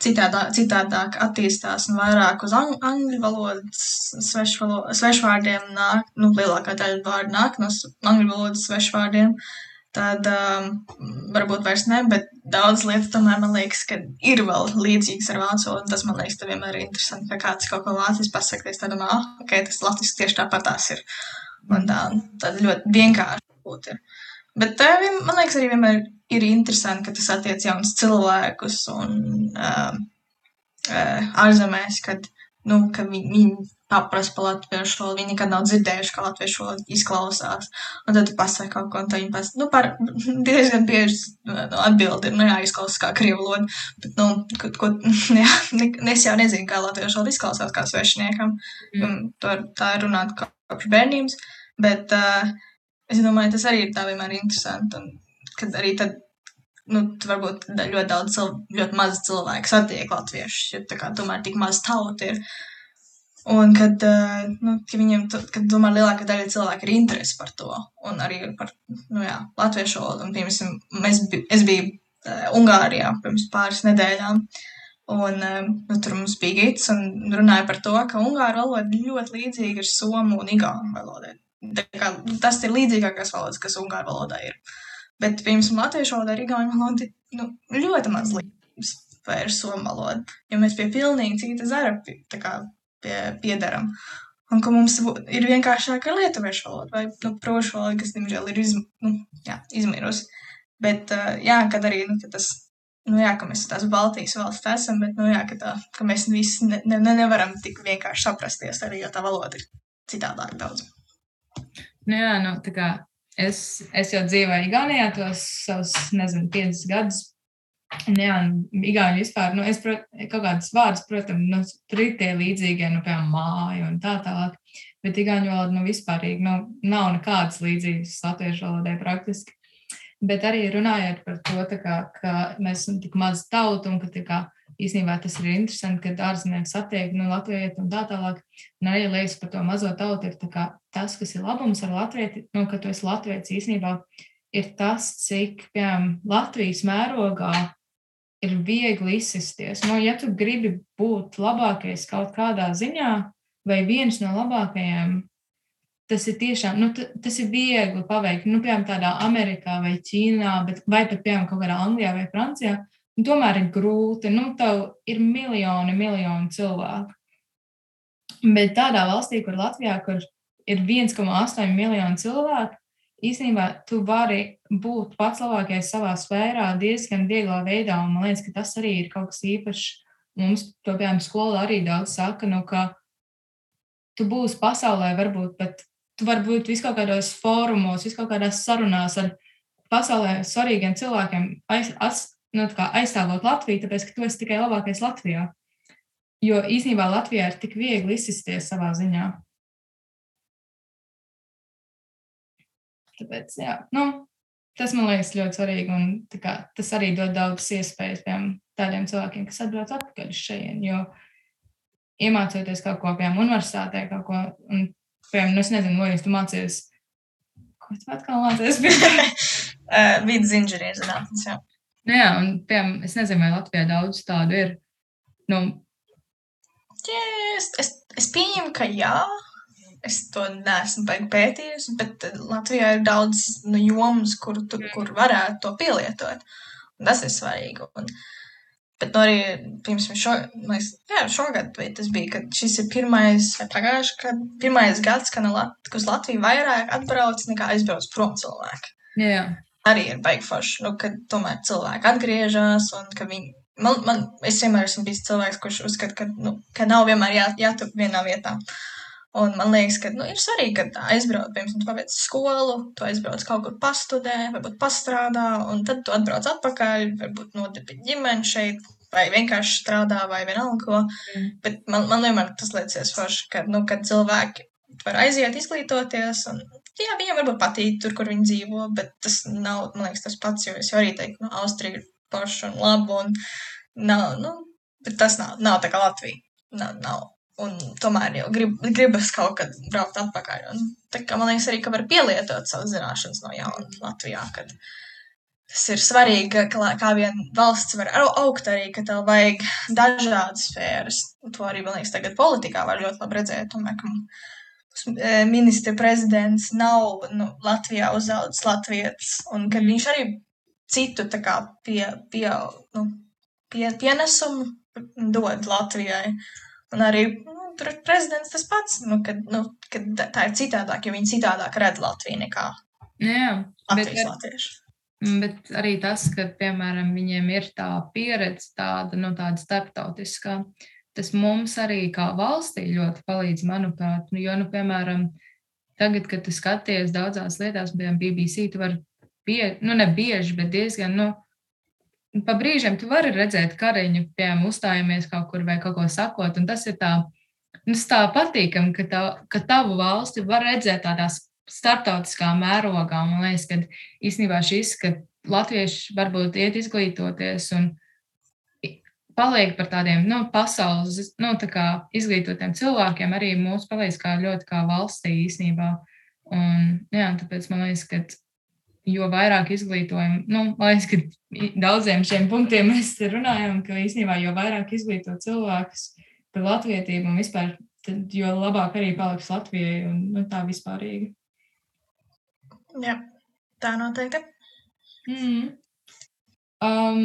citādā, citādāk attīstās un vairāk uz ang angļu valodas svešvārdiem nāk, nu, lielākā daļa vārdu nāk no angļu valodas svešvārdiem. Uh, tad um, varbūt vairs ne, bet daudz lietas tomēr man liekas, ka ir vēl līdzīgas ar vācu valodu. Tas man liekas, tev vienmēr ir interesanti, ka kāds kaut ko vācis pasakā, es domāju, ah, ok, tas latviski tieši tāpat tās ir. Un tā, tad ļoti vienkārši būt ir. Bet tev, man liekas, arī vienmēr ir interesanti, ka tas attiec jaunus cilvēkus un uh, uh, ārzemēs, kad, nu, ka viņi, viņi paprasti par latviešu valodu. Viņi nekad nav dzirdējuši, kā latviešu valoda izklausās. Un tad tu pasaki kaut ko, un viņi pasaka, nu, par diezgan bieži nu, atbildi ir, nu, jā, izklausās kā krievu valoda. Bet, nu, ko, ko, jā, es jau nezinu, kā latviešu valoda izklausās kā svešiniekam. Mm. Tā, tā ir runāt kopš bērnības. Bet uh, es domāju, tas arī ir tā vienmēr interesanti. Un, kad arī tad nu, varbūt ļoti daudz, ļoti maz cilvēku satiek latviešus, jo tā kā tomēr tik maz tauta ir. Un kad, uh, nu, ka viņiem, kad tomēr lielākā daļa cilvēku ir interesi par to, un arī par, nu jā, latviešu valodu, un, piemēram, mēs, es biju uh, Ungārijā pirms pāris nedēļām, un uh, nu, tur mums bija gids, un runāja par to, ka Ungāru valoda ļoti līdzīga ir Somu un Igānu valodai. Kā, tas ir līdzīgākās valodas, kas Ungāru valodā ir. Bet, piemēram, latviešu valoda ir Igāņu valoda nu, ļoti maz līdzības vai ir Somu valoda, jo mēs pie pilnīgi cita zara, tā kā pie, piedaram. Un ka mums ir vienkāršāk ar lietuviešu valodu vai nu, prošu valodu, kas, diemžēl, ir izm, nu, jā, izmirusi. Bet, jā, kad arī nu, kad tas, nu, jā, ka mēs tās Baltijas valsts esam, bet, nu, jā, ka, tā, ka mēs visi ne, ne, nevaram tik vienkārši saprasties arī, jo tā valoda ir citādāk daudz. Nu, jā, nu, tā kā es, es jau dzīvoju Igaunijā tos savus, nezinu, piecus gadus, Jā, Igauni vispār, nu, es prot, kaut kādas vārdas, protams, nu, tur ir tie līdzīgie, nu, piemēram, māja un tā tālāk, bet Igauni valoda, nu, vispārīgi, nu, nav nekādas līdzības latviešu valodai praktiski. Bet arī runājot par to, kā, ka mēs esam tik maz tauta un ka kā īstenībā tas ir interesanti, kad ārzemnieki satiek nu, latvieti un tā tālāk. Un arī liekas par to mazo tautu ir kā, tas, kas ir labums ar latvieti, nu, ka tu esi latviets īstenībā ir tas, cik, piemēram, Latvijas mērogā ir viegli izsisties. Nu, ja tu gribi būt labākais kaut kādā ziņā, vai viens no labākajiem, tas ir tiešām, nu, tas ir viegli paveikt. Nu, piemēram, tādā Amerikā vai Ķīnā, bet, vai pat, piemēram, kaut kādā Anglijā vai Francijā, nu, tomēr ir grūti. Nu, tev ir miljoni, miljoni cilvēku. Bet tādā valstī, kur Latvijā, kur ir 1,8 miljoni cilvēku, īstenībā tu vari būt pats labākais savā sfērā diezgan vieglā veidā. Un man liekas, ka tas arī ir kaut kas īpašs. Mums, to piemēram, skolā arī daudz saka, nu, ka tu būsi pasaulē, varbūt, bet tu vari būt viskaut kādos fórumos, viskaut kādās sarunās ar pasaulē svarīgiem cilvēkiem, aiz, as, nu, aizstāvot Latviju, tāpēc, ka tu esi tikai labākais Latvijā. Jo īsnībā Latvijā ir tik viegli izsisties savā ziņā. Tāpēc, jā, nu, tas man liekas ļoti svarīgi. Un, kā, tas arī dod daudz iespējas piemēram, tādiem cilvēkiem, kas atbrauc atpakaļ uz šejienes. Jo iemācoties kaut ko, piemēram, universitātē, kaut ko, un, piemēram, nu, es nezinu, vai jūs mācāties. Ko tu atkal mācāties? uh, Vides inženieris zinātnes, jā. Nu, jā, un, piemēram, es nezinu, vai Latvijā daudz tādu ir. Nu, Jā, es, es, es pieņemu, ka jā, Es to neesmu pētījusi, bet eh, Latvijā ir daudz nu, jomas, kur, tu, mm. kur varētu to pielietot. Un tas ir svarīgi. Un, bet nu, arī, piemēram, šo, mēs, jā, šogad tas bija, kad šis ir pirmais, vai pagājuši, kad pirmais gads, kad uz Latviju vairāk atbrauc nekā aizbrauc prom cilvēki. Jā. Arī ir baigi forši, nu, kad tomēr cilvēki atgriežas un ka viņi man, man, es vienmēr esmu bijis cilvēks, kurš uzskata, ka, nu, ka nav vienmēr jā, jātur vienā vietā. Un man liekas, ka nu, ir svarīgi, ka aizbrauc, piemēram, tu paveic skolu, tu aizbrauc kaut kur pastudē, varbūt pastrādā, un tad tu atbrauc atpakaļ, varbūt nodibini ģimeni šeit, vai vienkārši strādā, vai vienalga ko. Mm. Bet man, man vienmēr tas liekas forši, ka, nu, kad cilvēki var aiziet, izglītoties, un jā, viņiem varbūt patīk tur, kur viņi dzīvo, bet tas nav, man liekas, tas pats, jo es jau arī teiktu, nu, Austrija ir forša un laba, un nav, nu, bet tas nav, nav tā kā Latvija. Nav, nav Un tomēr jau grib, gribas kaut kad braukt atpakaļ. Un, tā kā man liekas, arī, var pielietot savas zināšanas no jauna Latvijā. Kad tas ir svarīgi, ka kā vien valsts var augt arī, ka tev vajag dažādas sfēras. Un to arī, man liekas, tagad politikā var ļoti labi redzēt. Tomēr, ka e, ministra prezidents nav nu, Latvijā uzaudzis latvietis, un ka viņš arī citu kā, pie, pie, nu, pie, pienesumu dod Latvijai. Un arī nu, prezidents tas pats, nu, kad, nu, kad tā ir citādāk, jo viņi citādāk redz Latviju nekā Jā, Latvijas bet, latvieši. bet arī tas, ka, piemēram, viņiem ir tā pieredze tāda, nu, tāda starptautiskā, tas mums arī kā valstī ļoti palīdz, manuprāt. Nu, jo, nu, piemēram, tagad, kad tu skaties daudzās lietās, piemēram, BBC, tu vari, bie, nu, ne bieži, bet diezgan, nu, pa brīžiem tu vari redzēt kariņu, piemēram, uzstājamies kaut kur vai kaut ko sakot, tas ir tā, nu, tā patīkami, ka, tā, ka tavu valsti var redzēt tādā starptautiskā mērogā. Man liekas, ka īstenībā šis, ka latvieši varbūt iet izglītoties un paliek par tādiem nu, pasaules nu, tā izglītotiem cilvēkiem, arī mūs palīdz kā ļoti kā valstī īstenībā. Un, jā, tāpēc man liekas, ka jo vairāk izglītojam, nu, man liekas, ka daudziem šiem punktiem mēs runājam, ka īstenībā jo vairāk izglīto cilvēkus par latvietību un vispār, tad, jo labāk arī paliks Latvijai un nu, tā vispārīgi. Jā, tā noteikti. Mm. Um,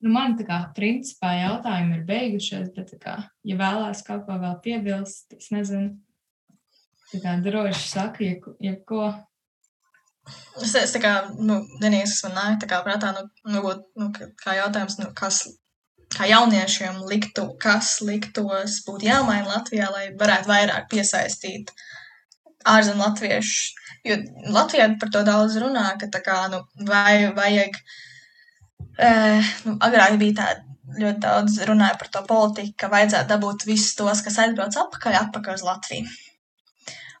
nu man tā kā principā jautājumi ir beigušies, bet kā, ja vēlās kaut ko vēl piebilst, es nezinu, tā kā droši saka, jebko. Ja, ja Es, es tā kā, nu, vienīgais, kas man nāk, tā kā prātā, nu, nu, nu kā jautājums, nu, kas, kā jauniešiem liktu, kas liktos būt jāmaina Latvijā, lai varētu vairāk piesaistīt ārzem latviešus. Jo Latvijā par to daudz runā, ka tā kā, nu, vai vajag, eh, nu, agrāk bija tāda ļoti daudz runāja par to politiku, ka vajadzētu dabūt visus tos, kas aizbrauc atpakaļ, atpakaļ uz Latviju.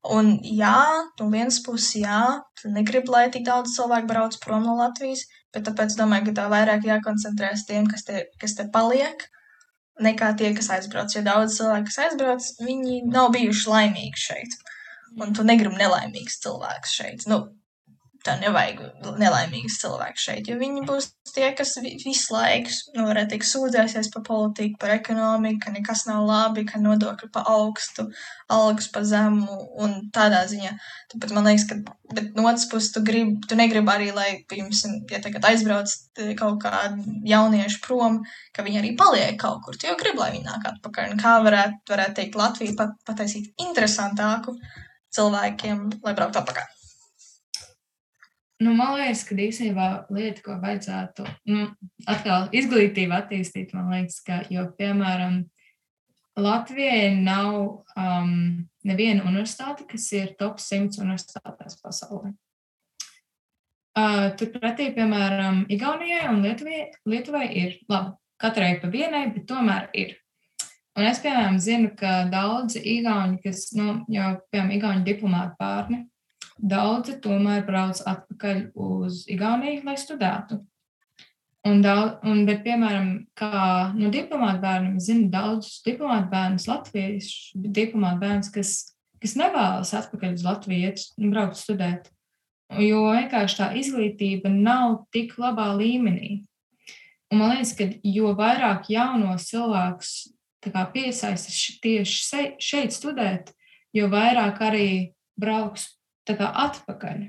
Un jā, no vienas puses, jā, tu negribi, lai tik daudz cilvēku brauc prom no Latvijas, bet tāpēc domāju, ka tā vairāk jākoncentrēs tiem, kas te, kas te paliek, nekā tie, kas aizbrauc. Jo daudz cilvēku, kas aizbrauc, viņi nav bijuši laimīgi šeit. Un tu negribi nelaimīgus cilvēkus šeit. Nu, tā nevajag nelaimīgus cilvēkus šeit, jo viņi būs tie, kas visu laiku, nu, varētu teikt, sūdzēsies par politiku, par ekonomiku, ka nekas nav labi, ka nodokļi pa augstu, algas pa zemu un tādā ziņā. Tāpēc man liekas, ka, bet no otras puses, tu, grib, tu negribi arī, lai, piemēram, ja tagad aizbrauc kaut kādi jaunieši prom, ka viņi arī paliek kaut kur. Tu jau gribi, lai viņi nāk atpakaļ. Un kā varētu, varētu teikt, Latviju pat, pataisīt interesantāku cilvēkiem, lai brauktu atpakaļ. Nu, man liekas, ka īstenībā lieta, ko vajadzētu nu, atkal izglītību attīstīt, man liekas, ka, jo, piemēram, Latvijai nav um, neviena universitāte, kas ir top 100 universitātēs pasaulē. Uh, Turpretī, piemēram, Igaunijai un Lietuvai, Lietuvai ir labi, katrai pa vienai, bet tomēr ir. Un es, piemēram, zinu, ka daudzi igauņi, kas, nu, jau, piemēram, igauņu diplomāti pārni, Daudzi tomēr brauc atpakaļ uz Igauniju, lai studētu. Un daudz, un, bet, piemēram, kā no nu, diplomāta bērniem, es zinu daudzus diplomāta bērnus, latviešu diplomāta bērnus, kas, kas nevēlas atpakaļ uz Latviju un braukt studēt. Jo vienkārši tā izglītība nav tik labā līmenī. Un man liekas, ka jo vairāk jaunos cilvēkus piesaista tieši šeit studēt, jo vairāk arī brauks atpakaļ.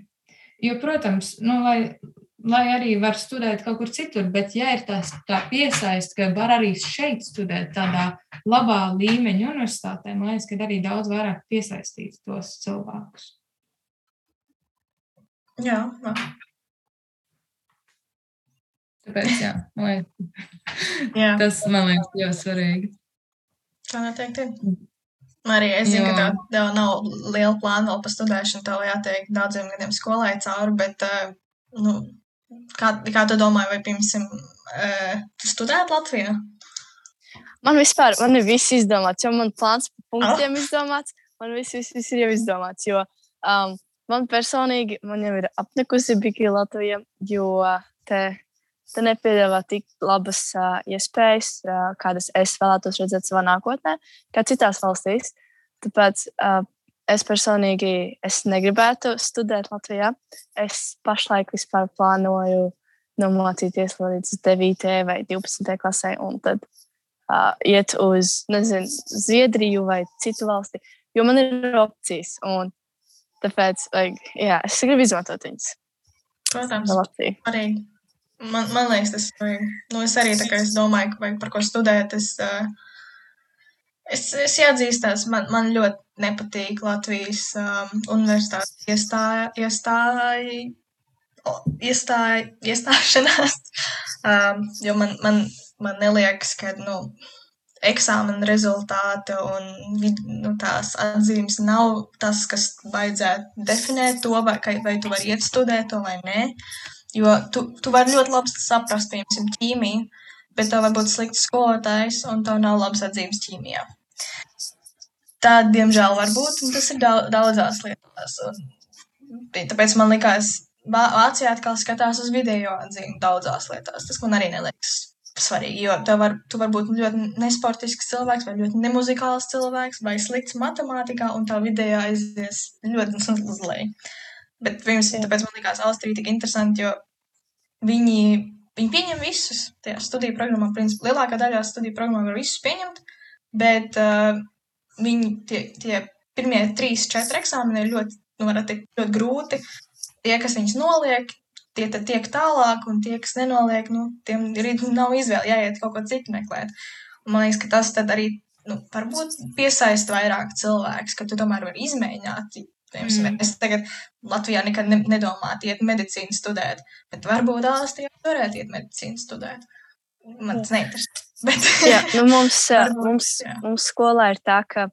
Jo, protams, nu, lai, lai arī var studēt kaut kur citur, bet ja ir tās, tā piesaist, ka var arī šeit studēt tādā labā līmeņa universitātē, man liekas, ka arī daudz vairāk piesaistīt tos cilvēkus. Jā, jā. Tāpēc, jā, man liekas, jā. tas man liekas ļoti svarīgi. Tā noteikti ir. Arī es zinu, ka tev, tev nav liela plāna vēl par studēšanu, tev jātiek daudziem gadiem skolai cauri, bet, uh, nu, kā, kā tu domāji, vai, piemēram, uh, tu studētu Latvijā? Man vispār, man ir viss izdomāts, jo man plāns par punktiem oh. izdomāts, man viss, viss, viss ir jau izdomāts, jo um, man personīgi, man jau ir apnikusi biki Latvija, jo te te nepiedāvā tik labas uh, iespējas, uh, kādas es vēlētos redzēt savā nākotnē, kā citās valstīs. Tāpēc uh, es personīgi es negribētu studēt Latvijā. Es pašlaik vispār plānoju nomācīties līdz 9. vai 12. klasē, un tad uh, iet uz nezinu, Zviedriju vai citu valsti, jo man ir opcijas. Tāpēc like, jā, es gribu izmantot viņas. Protams, arī. Man, man liekas, tas ir. Nu, es arī es domāju, ka vajag par ko studēt. Es, uh, es, es jāatzīstos, man, man ļoti nepatīk Latvijas um, universitātes iestāja, iestāja, iestāja, iestāšanās. Um, jo man, man, man neliekas, ka nu, eksāmena rezultāti un nu, tās atzīmes nav tas, kas vajadzētu definēt to, vai, vai tu vari iet studēt to vai nē. Jo tu, tu vari ļoti labi saprast, piemēram, ķīmiju, bet tev var būt slikts skolotājs un tev nav labs atzīmes ķīmijā. Tā, diemžēl, var būt, un tas ir daudzās lietās. Un, tāpēc man likās, Vācijā atkal skatās uz video atzīmi daudzās lietās. Tas man arī neliekas svarīgi, jo tev var, tu var būt ļoti nesportisks cilvēks, vai ļoti nemuzikāls cilvēks, vai slikts matemātikā, un tā video aizies ļoti uz leju. Bet pirms, tāpēc man likās Austrija tik interesanti, jo viņi, viņi pieņem visus tajā studiju programmā. Principā lielākā daļā studiju programmā var visus pieņemt, bet uh, viņi tie, tie pirmie trīs, četri eksāmeni ir ļoti, nu, teikt, ļoti grūti. Tie, kas viņus noliek, tie tad tiek tālāk, un tie, kas nenoliek, nu, tiem ir, nav izvēle, jāiet kaut ko citu meklēt. Un man liekas, ka tas tad arī, nu, varbūt piesaista vairāk cilvēks, ka tu tomēr vari izmēģināt Mm. Es tagad Latvijā nekad ne, nedomāju, iet medicīnu studēt, bet varbūt Āstrijā varētu iet medicīnu studēt. Man tas neinteresē. Bet... jā, nu mums, varbūt, mums, jā. mums skolā ir tā, ka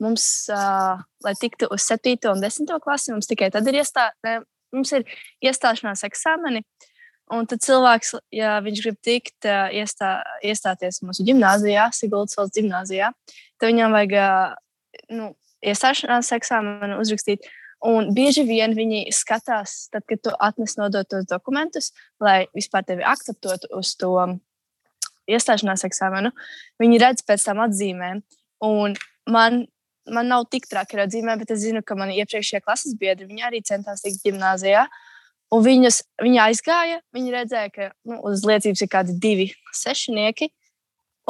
mums, uh, lai tiktu uz 7. un 10. klasi, mums tikai tad ir, iestā, ne, mums ir iestāšanās eksāmeni. Un tad cilvēks, ja viņš grib tikt, uh, iestā, iestāties mūsu gimnājā, Siguldas valsts gimnājā, tad viņam vajag uh, nu, iestāšanās eksāmenu uzrakstīt. Un bieži vien viņi skatās, tad, kad tu atnes nodotos dokumentus, lai vispār tevi akceptētu uz to iestāšanās eksāmenu. Viņi redz pēc tam atzīmēm. Un man, man nav tik traki ar atzīmēm, bet es zinu, ka mani iepriekšējie klases biedri arī centās tikt gimnājā. Un viņas, viņa aizgāja, viņa redzēja, ka nu, uz liecības ir kādi divi sešnieki.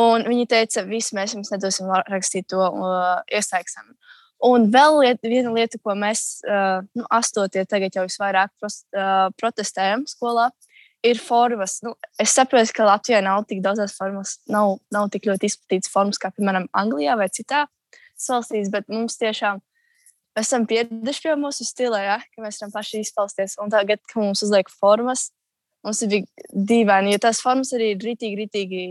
Un viņi teica, visi mēs jums nedosim rakstīt to uh, iestājumu. Un vēl liet, viena lieta, ko mēs, uh, nu, astotie, tagad jau visvairāk uh, protestējam skolā, ir formas. Nu, es saprotu, ka Latvijā nav tik daudzas formas, nav, nav tik ļoti izplatītas formas kā, piemēram, Anglijā vai citā valstīs, bet mums tiešām esam pieraduši pie mūsu stila, ja, ka mēs varam paši izpausties. Un tagad, kad mums uzliek formas, mums ir dīvaini, jo tās formas arī ir rītīgi, rītīgi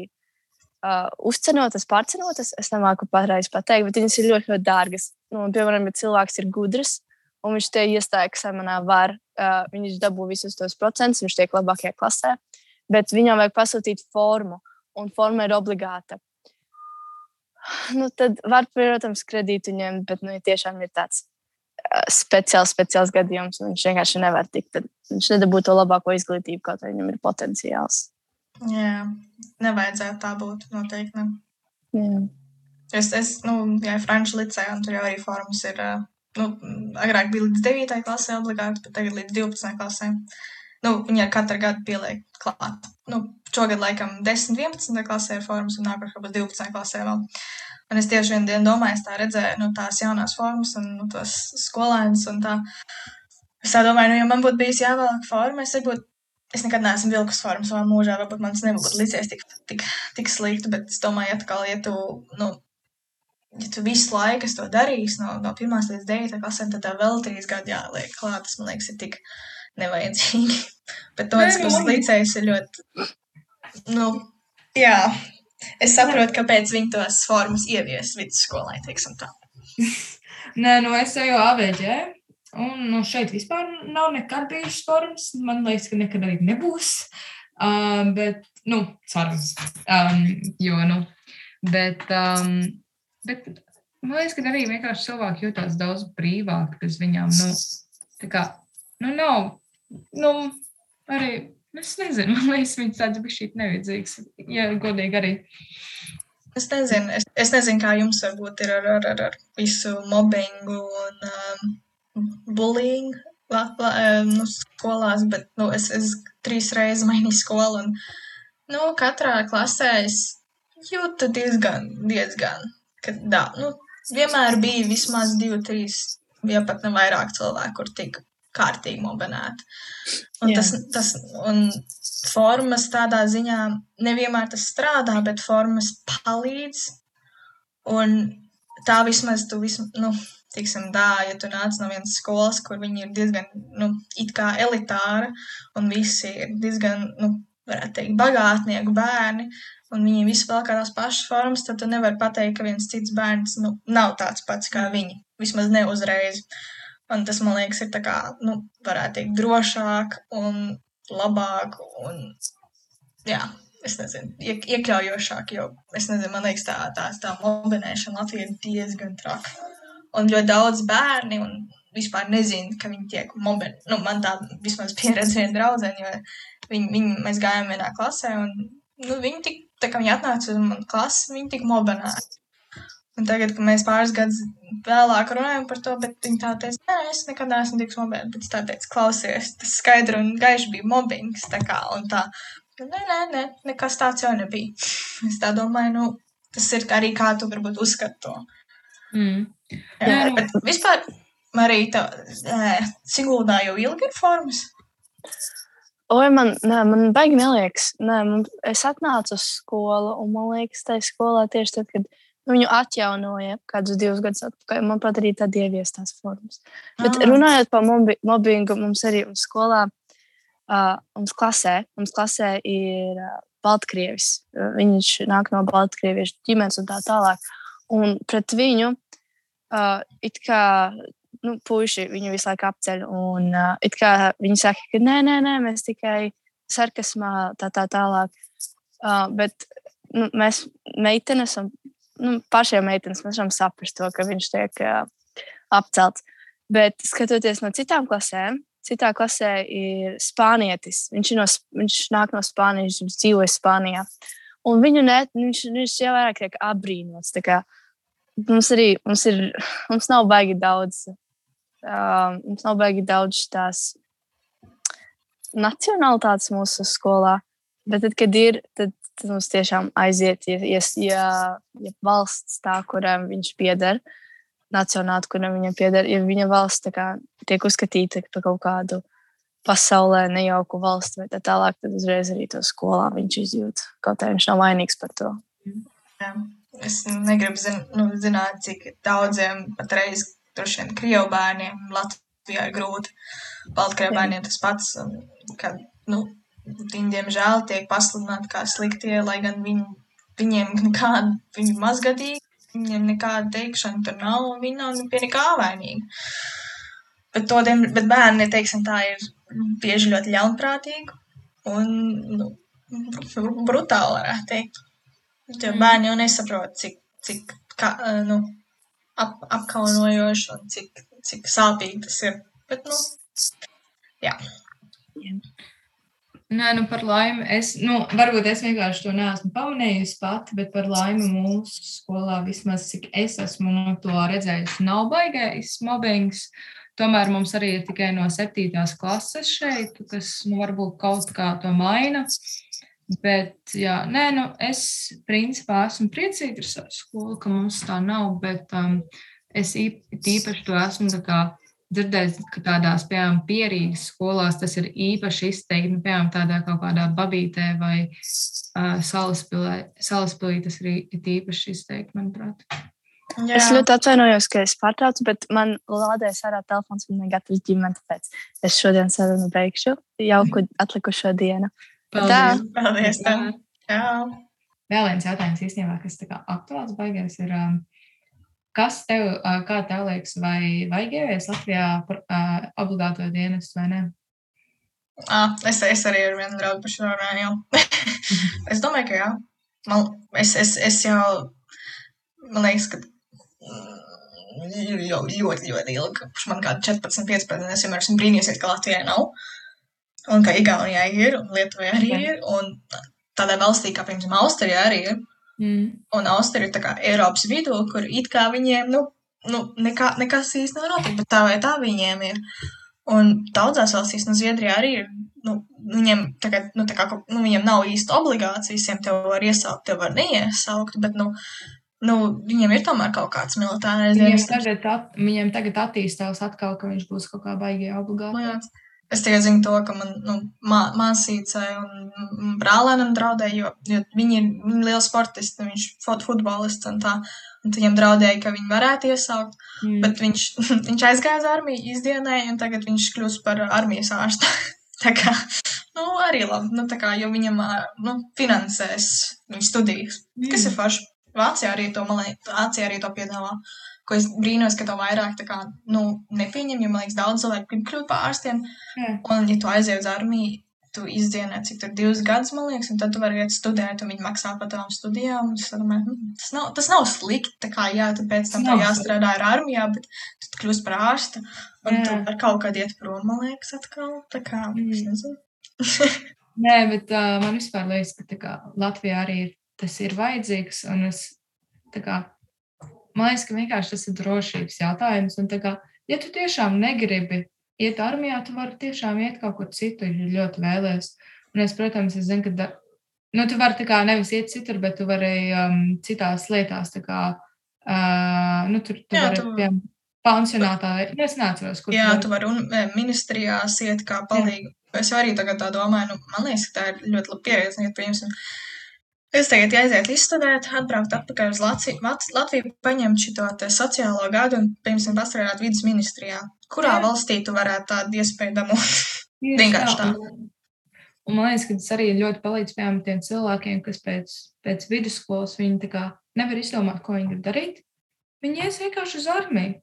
uh, uzcenotas, pārcenotas. Es nemāku patreiz pateikt, bet viņas ir ļoti, ļoti dārgas. Nu, piemēram, ja cilvēks ir gudrs un viņš te iestāja eksāmenā, var, uh, viņš dabū visus tos procentus, viņš tiek labākajā klasē, bet viņam vajag pasūtīt formu, un forma ir obligāta. Nu, tad var, protams, kredītu ņemt, bet nu, ja tiešām ir tāds uh, speciāls, speciāls gadījums, un viņš vienkārši nevar tikt. Viņš nedabū to labāko izglītību, kaut arī viņam ir potenciāls. Jā, nevajadzētu tā būt. Noteikti. Ne. Jā. Es, es nu, gāju Franču licē, un tur jau arī formas ir. Nu, agrāk bija līdz 9. klasē obligāti, bet tagad līdz 12. klasē. Nu, viņi ar katru gadu pieliek klāt. Nu, šogad laikam 10, 11. klasē ir formas, un nākamā būs 12. klasē vēl. Un es tieši vienu dienu domāju, es tā redzēju, nu, tās jaunās formas un nu, tos skolēnus un tā. Es tā domāju, nu, ja man būtu bijis jāvēlāk forma, es varbūt es nekad neesmu vilkus formu savā mūžā, varbūt man tas nebūtu licies tik, tik, tik slikti, bet es domāju, atkal, ja tu, nu, ja tu visu laiku to darīsi no, no pirmās līdz devītā klasē, tad tā vēl trīs gadi jāliek klāt, tas, man liekas, ir tik nevajadzīgi. bet to, kas uz licējas ir ļoti, nu, jā, es saprotu, kāpēc viņi tos formas ievies vidusskolai, teiksim tā. Nē, nu es eju AVģē, Un nu, šeit vispār nav nekad bijušas formas. Man liekas, ka nekad arī nebūs. Uh, bet, nu, cerams. Um, jo, nu, bet, um, bet man liekas, ka arī vienkārši cilvēki jutās daudz brīvāk, kas viņām, nu, tā kā, nu, nav, nu, arī Nu, es nezinu, man liekas, viņas tāds bija šī nevajadzīgs. Ja godīgi arī. Es nezinu, es, es nezinu, kā jums varbūt ir ar, ar, ar, ar visu mobbingu un um, bullying la, la, um, nu, skolās, bet nu, es, es trīs reizes mainīju skolu un nu, katrā klasē es jūtu diezgan, diezgan, ka da, nu, vienmēr bija vismaz divi, trīs, ja pat ne vairāk cilvēku, kur tika kārtīgi mobenēti. Un, Jā. tas, tas, un formas tādā ziņā nevienmēr tas strādā, bet formas palīdz. Un tā vismaz tu vismaz, nu, tiksim, tā, ja tu nāc no vienas skolas, kur viņi ir diezgan, nu, it kā elitāra, un visi ir diezgan, nu, varētu teikt, bagātnieku bērni, un viņi visi vēl kādās pašas formas, tad tu nevari pateikt, ka viens cits bērns, nu, nav tāds pats kā viņi. Vismaz ne uzreiz. Un tas, man liekas, ir tā kā, nu, varētu teikt, drošāk un labāk un, jā, es nezinu, iek iekļaujošāk, jo, es nezinu, man liekas, tā, tā, tā mobilēšana Latvijā ir diezgan traka. Un ļoti daudz bērni un vispār nezina, ka viņi tiek mobilēti. Nu, man tā vismaz pieredze viena draudzene, jo viņi, viņi, mēs gājām vienā klasē un, nu, viņi tik, tā kā viņi atnāca uz manu klasi, viņi tik mobilēti. Un tagad, kad mēs pāris gadus vēlāk runājam par to, bet viņi tā teica, nē, es nekad neesmu tik mobilēta. Bet es tā teicu, klausies, tas skaidri un gaiši bija mobbings. Tā kā, un tā, nē, nē, nē, nekas tāds jau nebija. Es tā domāju, nu, tas ir arī kā tu varbūt uzskati to. Mm. Jā, Jā, nu- bet vispār, Marīta, Siguldā jau ilgi ir formas. Oi, man, nē, man baigi neliekas. Nē, man, es atnācu uz skolu, un man liekas, tajā skolā tieši tad, kad nu, viņu atjaunoja kādus divus gadus atpakaļ, man pat arī tad ieviestās formas. Bet Ah. runājot par mobi mobbingu, mums arī mums skolā, uh, mums klasē, mums klasē ir uh, Baltkrievis. Viņš nāk no Baltkrieviešu ģimenes un tā tālāk. Un pret viņu uh, it kā nu, puiši viņu visu laiku apceļ. Un uh, it kā viņi saka, ka nē, nē, nē mēs tikai sarkasmā tā tā tālāk. Uh, bet nu, mēs meitenes un nu, pašiem meitenes mēs varam saprast to, ka viņš tiek uh, apcelts. Bet skatoties no citām klasēm, citā klasē ir spānietis. Viņš, ir no, viņš nāk no Spānijas, viņš dzīvoja Spānijā. Un viņu ne, viņš, viņš jau vairāk tiek apbrīnots. tā kā Mums arī mums ir, mums nav baigi daudz, uh, mums nav baigi daudz tās nacionālitātes mūsu skolā. Bet tad, kad ir, tad, tad mums tiešām aiziet, ja, ja, ja, ja valsts tā, kuram viņš pieder, nacionālitāte, kuram viņam pieder, ja viņa valsts kā, tiek uzskatīta par kaut kādu pasaulē nejauku valsti vai tā tālāk, tad uzreiz arī to skolā viņš izjūt. Kaut arī viņš nav vainīgs par to. Jā. Es negribu zin, nu, zināt, cik daudziem patreiz droši vien krievu bērniem Latvijā ir grūti. Baltkrievu bērniem tas pats, kad, nu, viņi diemžēl tiek pasludināti kā sliktie, lai gan viņi, viņiem nekāda, viņi mazgadīgi, viņiem nekāda teikšana tur nav, un viņi nav pie nekā vainīgi. Bet, to, bet bērni, teiksim, tā ir bieži ļoti ļaunprātīgi un, nu, br- brutāli, varētu teikt. Mm. bērni jau nesaprot, cik, cik kā, eh, nu, ap, apkaunojoši un cik, cik sāpīgi tas ir. Bet, nu, Nē, nu par laimi. Es, nu, varbūt es vienkārši to neesmu pamanījusi pati, bet par laimi mūsu skolā vismaz cik es esmu no to redzējusi, nav baigais mobbings. Tomēr mums arī ir tikai no septītās klases šeit, kas nu, varbūt kaut kā to maina. Bet, jā, nē, nu, es principā esmu priecīga ar savu skolu, ka mums tā nav. Bet um, es īp- īpaši to esmu kā dzirdējis, ka tādās, piemēram, pierīgas skolās tas ir īpaši izteikti, nu, piemēram, tādā kaut kādā babītē vai uh, salaspilī. Salaspilī tas arī ir īpaši izteikti, manuprāt. jā, Es ļoti atvainojos, ka es pārtraucu, bet man lādējas ārā telefons un negatavs ģimene. Tāpēc es šodien sarunu beigšu jauku atlikušo dienu. Paldies! paldies tev. Jā. Vēl viens jautājums īstenībā, kas tā kā aktuāls baigais ir, um, kas tev, uh, kā tev liekas, vai vajag ievies Latvijā par uh, obligāto dienestu vai ne? Ah, es, es arī ar vienu draugu par šo runāju. es domāju, ka jā. Man, es, es, es jau, man liekas, ka mm, jau ļoti, ļoti ilgi, kurš man kā 14, 15, es vienmēr esmu brīnījusies, ka Latvijai nav un ka Igaunijā ir, un Lietuvā arī ir, un tādā valstī, kā piemēram Austrijā arī ir. Mm. Un Austrija ir tā kā Eiropas vidū, kur it kā viņiem, nu, nu nekā, nekas īsti nav notiek, bet tā vai tā viņiem ir. Un daudzās valstīs, nu, Zviedrijā arī ir, nu, viņiem tagad, nu, kā, nu, viņiem nav īsti obligācijas, visiem tev var iesaukt, tev var neiesaukt, bet, nu, nu, viņiem ir tomēr kaut kāds militārais dienas. Tagad at, viņiem tagad attīstās atkal, ka viņš būs kaut kā baigi obligāti. Es tikai zinu to, ka man nu, mā, māsīcai un brālēnam draudēja, jo, jo viņi ir viņi lieli sportisti, viņš ir futbolists un tā. Un viņam draudēja, ka viņi varētu iesaukt, mm. bet viņš, viņš aizgāja uz armiju, izdienēja, un tagad viņš kļūst par armijas ārstu. tā kā, nu, arī labi, nu, tā kā, jo viņam, nu, finansēs viņa studijas, mm. kas ir forši. Vācijā arī to, man liekas, Vācijā arī to piedāvā. Ko es brīnos, ka to vairāk tā kā, nu, nepieņem, jo, man liekas, daudz cilvēku grib kļūt par ārstiem. Mm. Un, ja tu aizies uz armiju, tu izdienē, cik tur divus gadus, man liekas, un tad tu vari iet studēt, un viņi maksā par tavām studijām. Domāju, hm, tas, nav, tas nav slikti, tā kā, jā, tu pēc tam tev jāstrādā ar armijā, bet tu kļūsi par ārstu, un jā. tu vari kaut kad iet prom, man liekas, atkal, tā kā, mm. es nezinu. Nē, bet uh, man vispār liekas, ka kā, Latvijā arī ir, tas ir vajadzīgs, un es, tā kā, man liekas, ka vienkārši tas ir drošības jautājums, un kā, ja tu tiešām negribi iet armijā, tu vari tiešām iet kaut kur citur, ja ļoti vēlēs. Un es, protams, es zinu, ka da, nu, tu vari kā nevis iet citur, bet tu vari um, citās lietās, tā kā, uh, nu, tur tu Jā, vari, tu... piemēram, pansionātā, nu, es neatceros, kur. Jā, tu vari un e, ministrijās iet kā palīgi. Jā. Es arī tagad tā domāju, nu, man liekas, ka tā ir ļoti laba pieredze, ja, piemēram, Es tagad aizietu izstudēt, atbraukt atpakaļ uz Latviju, Latviju paņemt šo sociālo gadu un, piemēram, pastrādāt vidas ministrijā. Kurā Jā. valstī tu varētu tādu iespēju dabūt? Vienkārši tā. Un man liekas, ka tas arī ļoti palīdz piemēram tiem cilvēkiem, kas pēc, pēc vidusskolas viņi nevar izdomāt, ko viņi grib darīt. Viņi ies vienkārši uz armiju.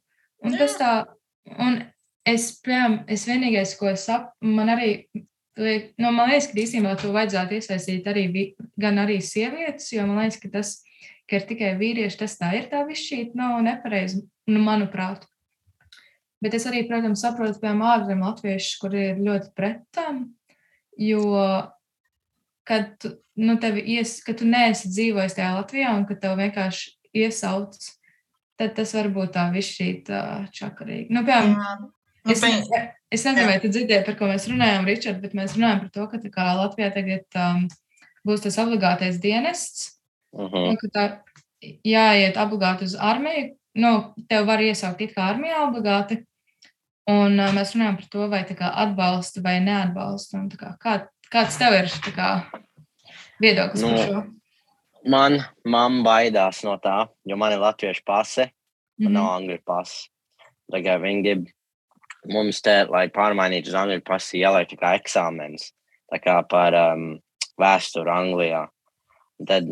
Un Jā. tas tā, un es, piemēram, es vienīgais, ko es saprotu, man arī Nu, man liekas, ka īstenībā to vajadzētu iesaistīt arī, gan arī sievietes, jo man liekas, ka tas, ka ir tikai vīrieši, tas tā ir tā višķīt, nav nepareizi, nu, manuprāt. Bet es arī, protams, saprotu, piemēram, ārzemju latviešus, kuri ir ļoti pret tam, jo, kad tu, nu, ies, kad tu neesi dzīvojis tajā Latvijā un kad tev vienkārši iesauc, tad tas var būt tā višķīt čakarīgi. Nu, piemēram, Nu, es, ne, es nezinu, vai tu dzirdēji, par ko mēs runājam, Ričard, bet mēs runājam par to, ka kā, Latvijā tagad um, būs tas obligātais dienests, uh. -huh. un tā jāiet obligāti uz armiju. Nu, tev var iesaukt it kā armijā obligāti. Un uh, mēs runājam par to, vai kā, atbalsta vai neatbalsta. Un, kā, kā, kāds tev ir kā, viedoklis nu, par šo? Man mamma baidās no tā, jo man ir latviešu pase, man mm -hmm. nav angļu pase. Tagad viņi grib mums te, lai pārmainītu uz angļu pasi, ieliek kā eksāmenis, tā kā par um, vēsturi Anglijā. Tad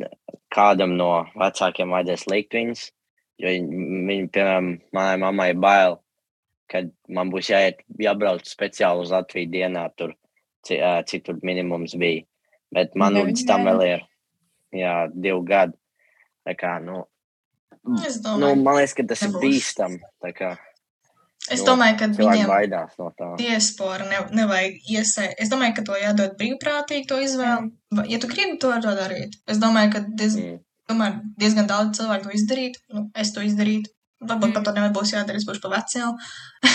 kādam no vecākiem vajadzēs likt viņus, jo viņi, piemēram, manai mammai bail, kad man būs jāiet, jābrauc speciāli uz Latviju dienā, tur, cik tur minimums bija. Bet man līdz tam vēl ir jā, divi gadi. Tā kā, nu, domāju, nu, man liekas, ka tas nebūs. ir bīstam. Es jo domāju, ka viņiem no diaspora ne, nevajag iesaistīt. Es domāju, ka to jādod brīvprātīgi, to izvēli. Mm. Ja tu gribi to darīt, es domāju, ka diez, mm. tomēr diezgan daudz cilvēku to izdarītu. Nu, es to izdarītu. Varbūt mm. pat to nebūs jādara, es būšu pa veciem.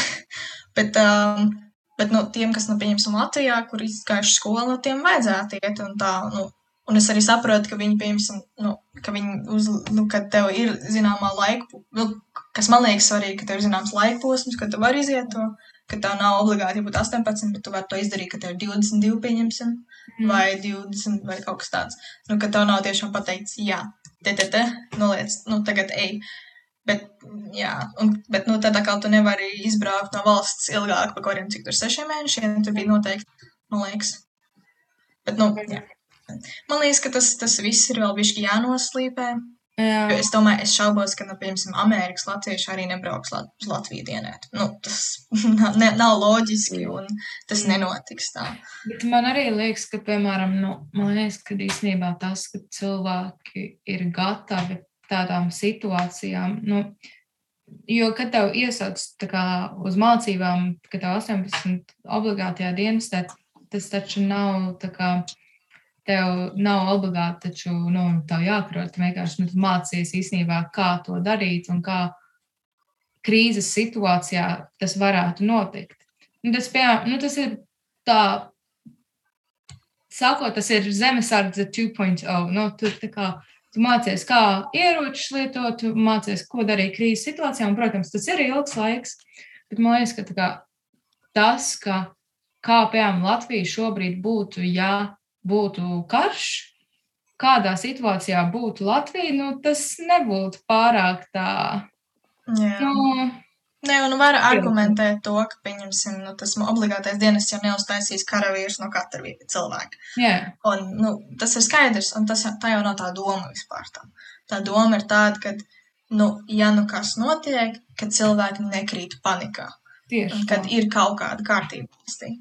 bet, um, bet nu, tiem, kas, nu, pieņemsim, Latvijā, kur izgājuši skolu, nu, tiem vajadzētu iet un tā. Nu, Un es arī saprotu, ka viņi, piemēram, nu, ka viņi uz, nu, kad tev ir zināmā laika, nu, kas man liekas svarīgi, ka tev ir zināms laika posms, kad tu vari iziet to, ka tev nav obligāti jābūt 18, bet tu vari to izdarīt, ka tev ir 22, pieņemsim, mm. vai 20, vai kaut kas tāds. Nu, ka tev nav tiešām pateikts, jā, te, te, te, noliec, nu, tagad ej. Bet, jā, un, bet, nu, tad atkal tu nevari izbraukt no valsts ilgāk par kaut kādiem, cik tur sešiem mēnešiem, tur bija noteikti, man liekas. Bet, nu, jā. Man liekas, ka tas, tas viss ir vēl bišķi jānoslīpē. Jā. Jo es domāju, es šaubos, ka, nu, piemēram, Amerikas latvieši arī nebrauks Lat uz Latviju dienēt. Nu, tas ne, nav loģiski un tas nenotiks tā. Bet man arī liekas, ka, piemēram, nu, man liekas, ka īstenībā tas, ka cilvēki ir gatavi tādām situācijām, nu, jo, kad tev iesauc kā, uz mācībām, kad tev 18 obligātajā dienestē, tas taču nav tā kā. Tev nav obligāti taču, nu, tā jāprot. Tu vienkārši nu, tu mācies īstenībā, kā to darīt un kā krīzes situācijā tas varētu notikt. Nu, tas, piemēram, nu, tas ir tā, sākot, tas ir zemesardze 2.0. Nu, tā kā tu mācies, kā ieročus lietot, tu mācies, ko darīt krīzes situācijā. Un, protams, tas ir ilgs laiks, bet man liekas, ka kā, tas, ka kā piemēram Latvija šobrīd būtu, ja būtu karš, kādā situācijā būtu Latvija, nu, tas nebūtu pārāk tā. Jā. Nu, Nē, un var argumentēt to, ka, pieņemsim, nu, tas obligātais dienas jau neuztaisīs karavīrs no katra cilvēka. Yeah. Un, nu, tas ir skaidrs, un tas, tā jau nav tā doma vispār. Tā, tā doma ir tāda, ka, nu, ja nu kas notiek, ka cilvēki nekrīt panikā. Tieši un, kad tā. ir kaut kāda kārtība valstī.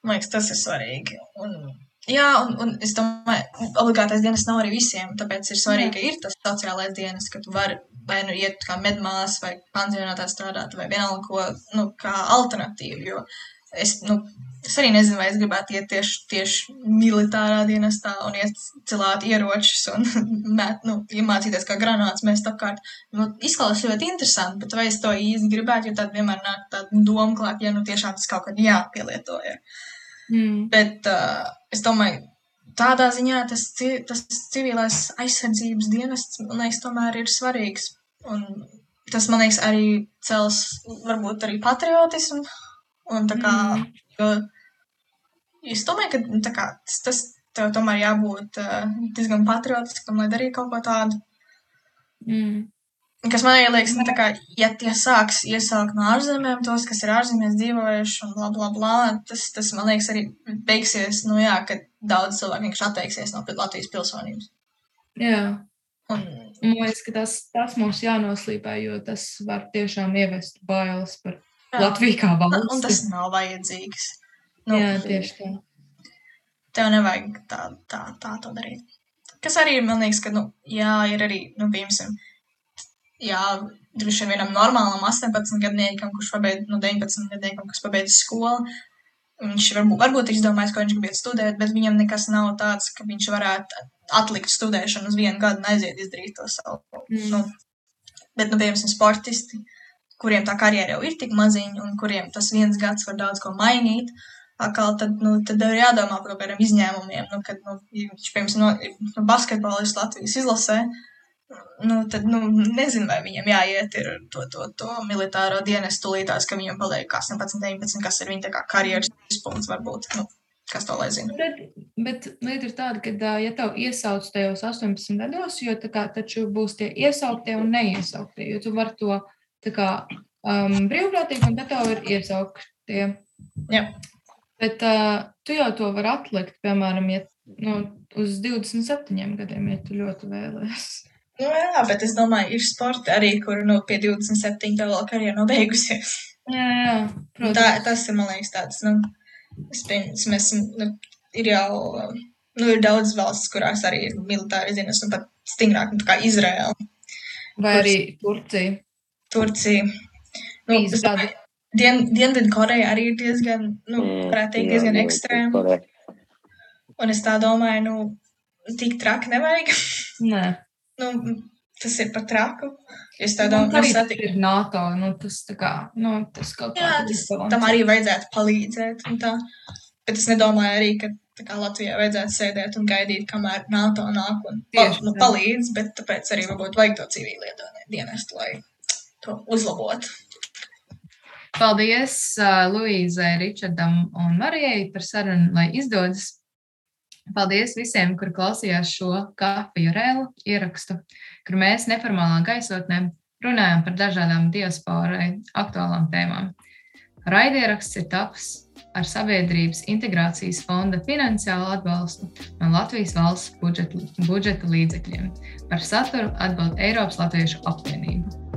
Man liekas, tas ir svarīgi. Un, jā, un, un es domāju, obligātais dienas nav arī visiem, tāpēc ir svarīgi, ka ir tas sociālais dienas, ka tu vari vai nu iet kā medmās, vai pansionātā strādāt, vai vienalga ko, nu, kā alternatīvu, jo es, nu, es arī nezinu, vai es gribētu iet tieši, tieši militārā dienestā un iet cilāt ieročus un mēt, nu, iemācīties kā granāts mest apkārt. Nu, izklausās ļoti interesanti, bet vai es to īsti gribētu, jo tad vienmēr nāk tāda doma klāt, ja nu tiešām tas kaut kad jāpielieto ir. Mm. Bet uh, es domāju, tādā ziņā tas, tas civilais aizsardzības dienests, man liekas, tomēr ir svarīgs. Un tas, man liekas, arī cels varbūt arī patriotismu. Un tā kā, Mm. jo es domāju, ka kā, tas, tas tev tomēr jābūt uh, diezgan patriotiskam, lai darītu kaut ko tādu. Mm. Kas man liekas, nu, kā, ja tie sāks iesaukt no ārzemēm, tos, kas ir ārzemēs dzīvojuši un bla, bla, bla, tas, tas man liekas, arī beigsies, nu jā, ka daudz cilvēku vienkārši atteiksies no Latvijas pilsonības. Jā. Un, Man liekas, ka tas, tas mums jānoslīpē, jo tas var tiešām ievest bailes par jā, Latviju kā valsti. un tas nav vajadzīgs. Nu, Jā, tieši tā. Tev nevajag tā, tā, tā to darīt. Kas arī man liekas, ka, nu, jā, ir arī, nu, piemēram, jā, droši vien vienam normālam 18 gadniekam, kurš pabeidz, nu, 19 gadniekam, kas pabeidz skolu, viņš varbūt, varbūt izdomājis, ko viņš gribētu studēt, bet viņam nekas nav tāds, ka viņš varētu atlikt studēšanu uz vienu gadu un aiziet izdarīt to savu. Mm. Nu, bet, nu, piemēram, sportisti, kuriem tā karjera jau ir tik maziņa un kuriem tas viens gads var daudz ko mainīt, atkal tad, nu, tad ir jādomā par kaut kādiem izņēmumiem. Nu, kad, nu, viņš, piemēram, no, nu, basketbolists Latvijas izlasē, nu, tad, nu, nezinu, vai viņam jāiet ir to, to, to militāro dienestu tūlītās, ka viņam paliek 18, 19, kas ir viņa karjeras punkts varbūt. Nu, kas to lai zina? Bet, bet lieta ir tāda, ka, ja tev iesauc tajos 18 gados, jo tā kā taču būs tie iesauktie un neiesauktie, jo tu vari to tā kā um, brīvprātīgi, un tad tev ir iesauktie. Jā. Bet uh, tu jau to vari atlikt, piemēram, ja, nu, uz 27 gadiem, ja tu ļoti vēlēsies. Nu, jā, bet es domāju, ir sporti arī, kur nu, pie 27 tev vēl karjera nav beigusies. Jā, jā, Tā, protams. tas ir, man liekas, tāds, nu, es pieņems, mēs, nu, ir jau, nu, ir daudz valsts, kurās arī ir militāri dienas, un pat stingrāk, nu, tā kā Izraela, Vai arī Turcija. Turcija. Nu, es domāju, Dien, Dienvidu Koreja arī ir diezgan, nu, Mm, varētu teikt, jā, diezgan jā, ekstrēma. Un es tā domāju, nu, tik traki nevajag. Nē, nu, tas ir pat traku. Es tā Nu, domāju, arī nu, tas satik- ir NATO. Nu, tas, kā, nu, tas kaut kā Jā, tas, tam arī vajadzētu palīdzēt. un Tā. Bet es nedomāju arī, ka kā Latvijā vajadzētu sēdēt un gaidīt, kamēr NATO nāk un Tieši nu, palīdz, bet tāpēc arī varbūt vajag to civilietu dienestu, lai to uzlabotu. Paldies uh, Luīzai, Ričardam un Marijai par sarunu, lai izdodas. Paldies visiem, kur klausījās šo kafiju rēlu ierakstu, kur mēs neformālā gaisotnē runājam par dažādām diasporai aktuālām tēmām. Raidieraksts ir taps ar Sabiedrības integrācijas fonda finansiālu atbalstu no Latvijas valsts budžeta, budžeta līdzekļiem. Par saturu atbild Eiropas Latviešu apvienība.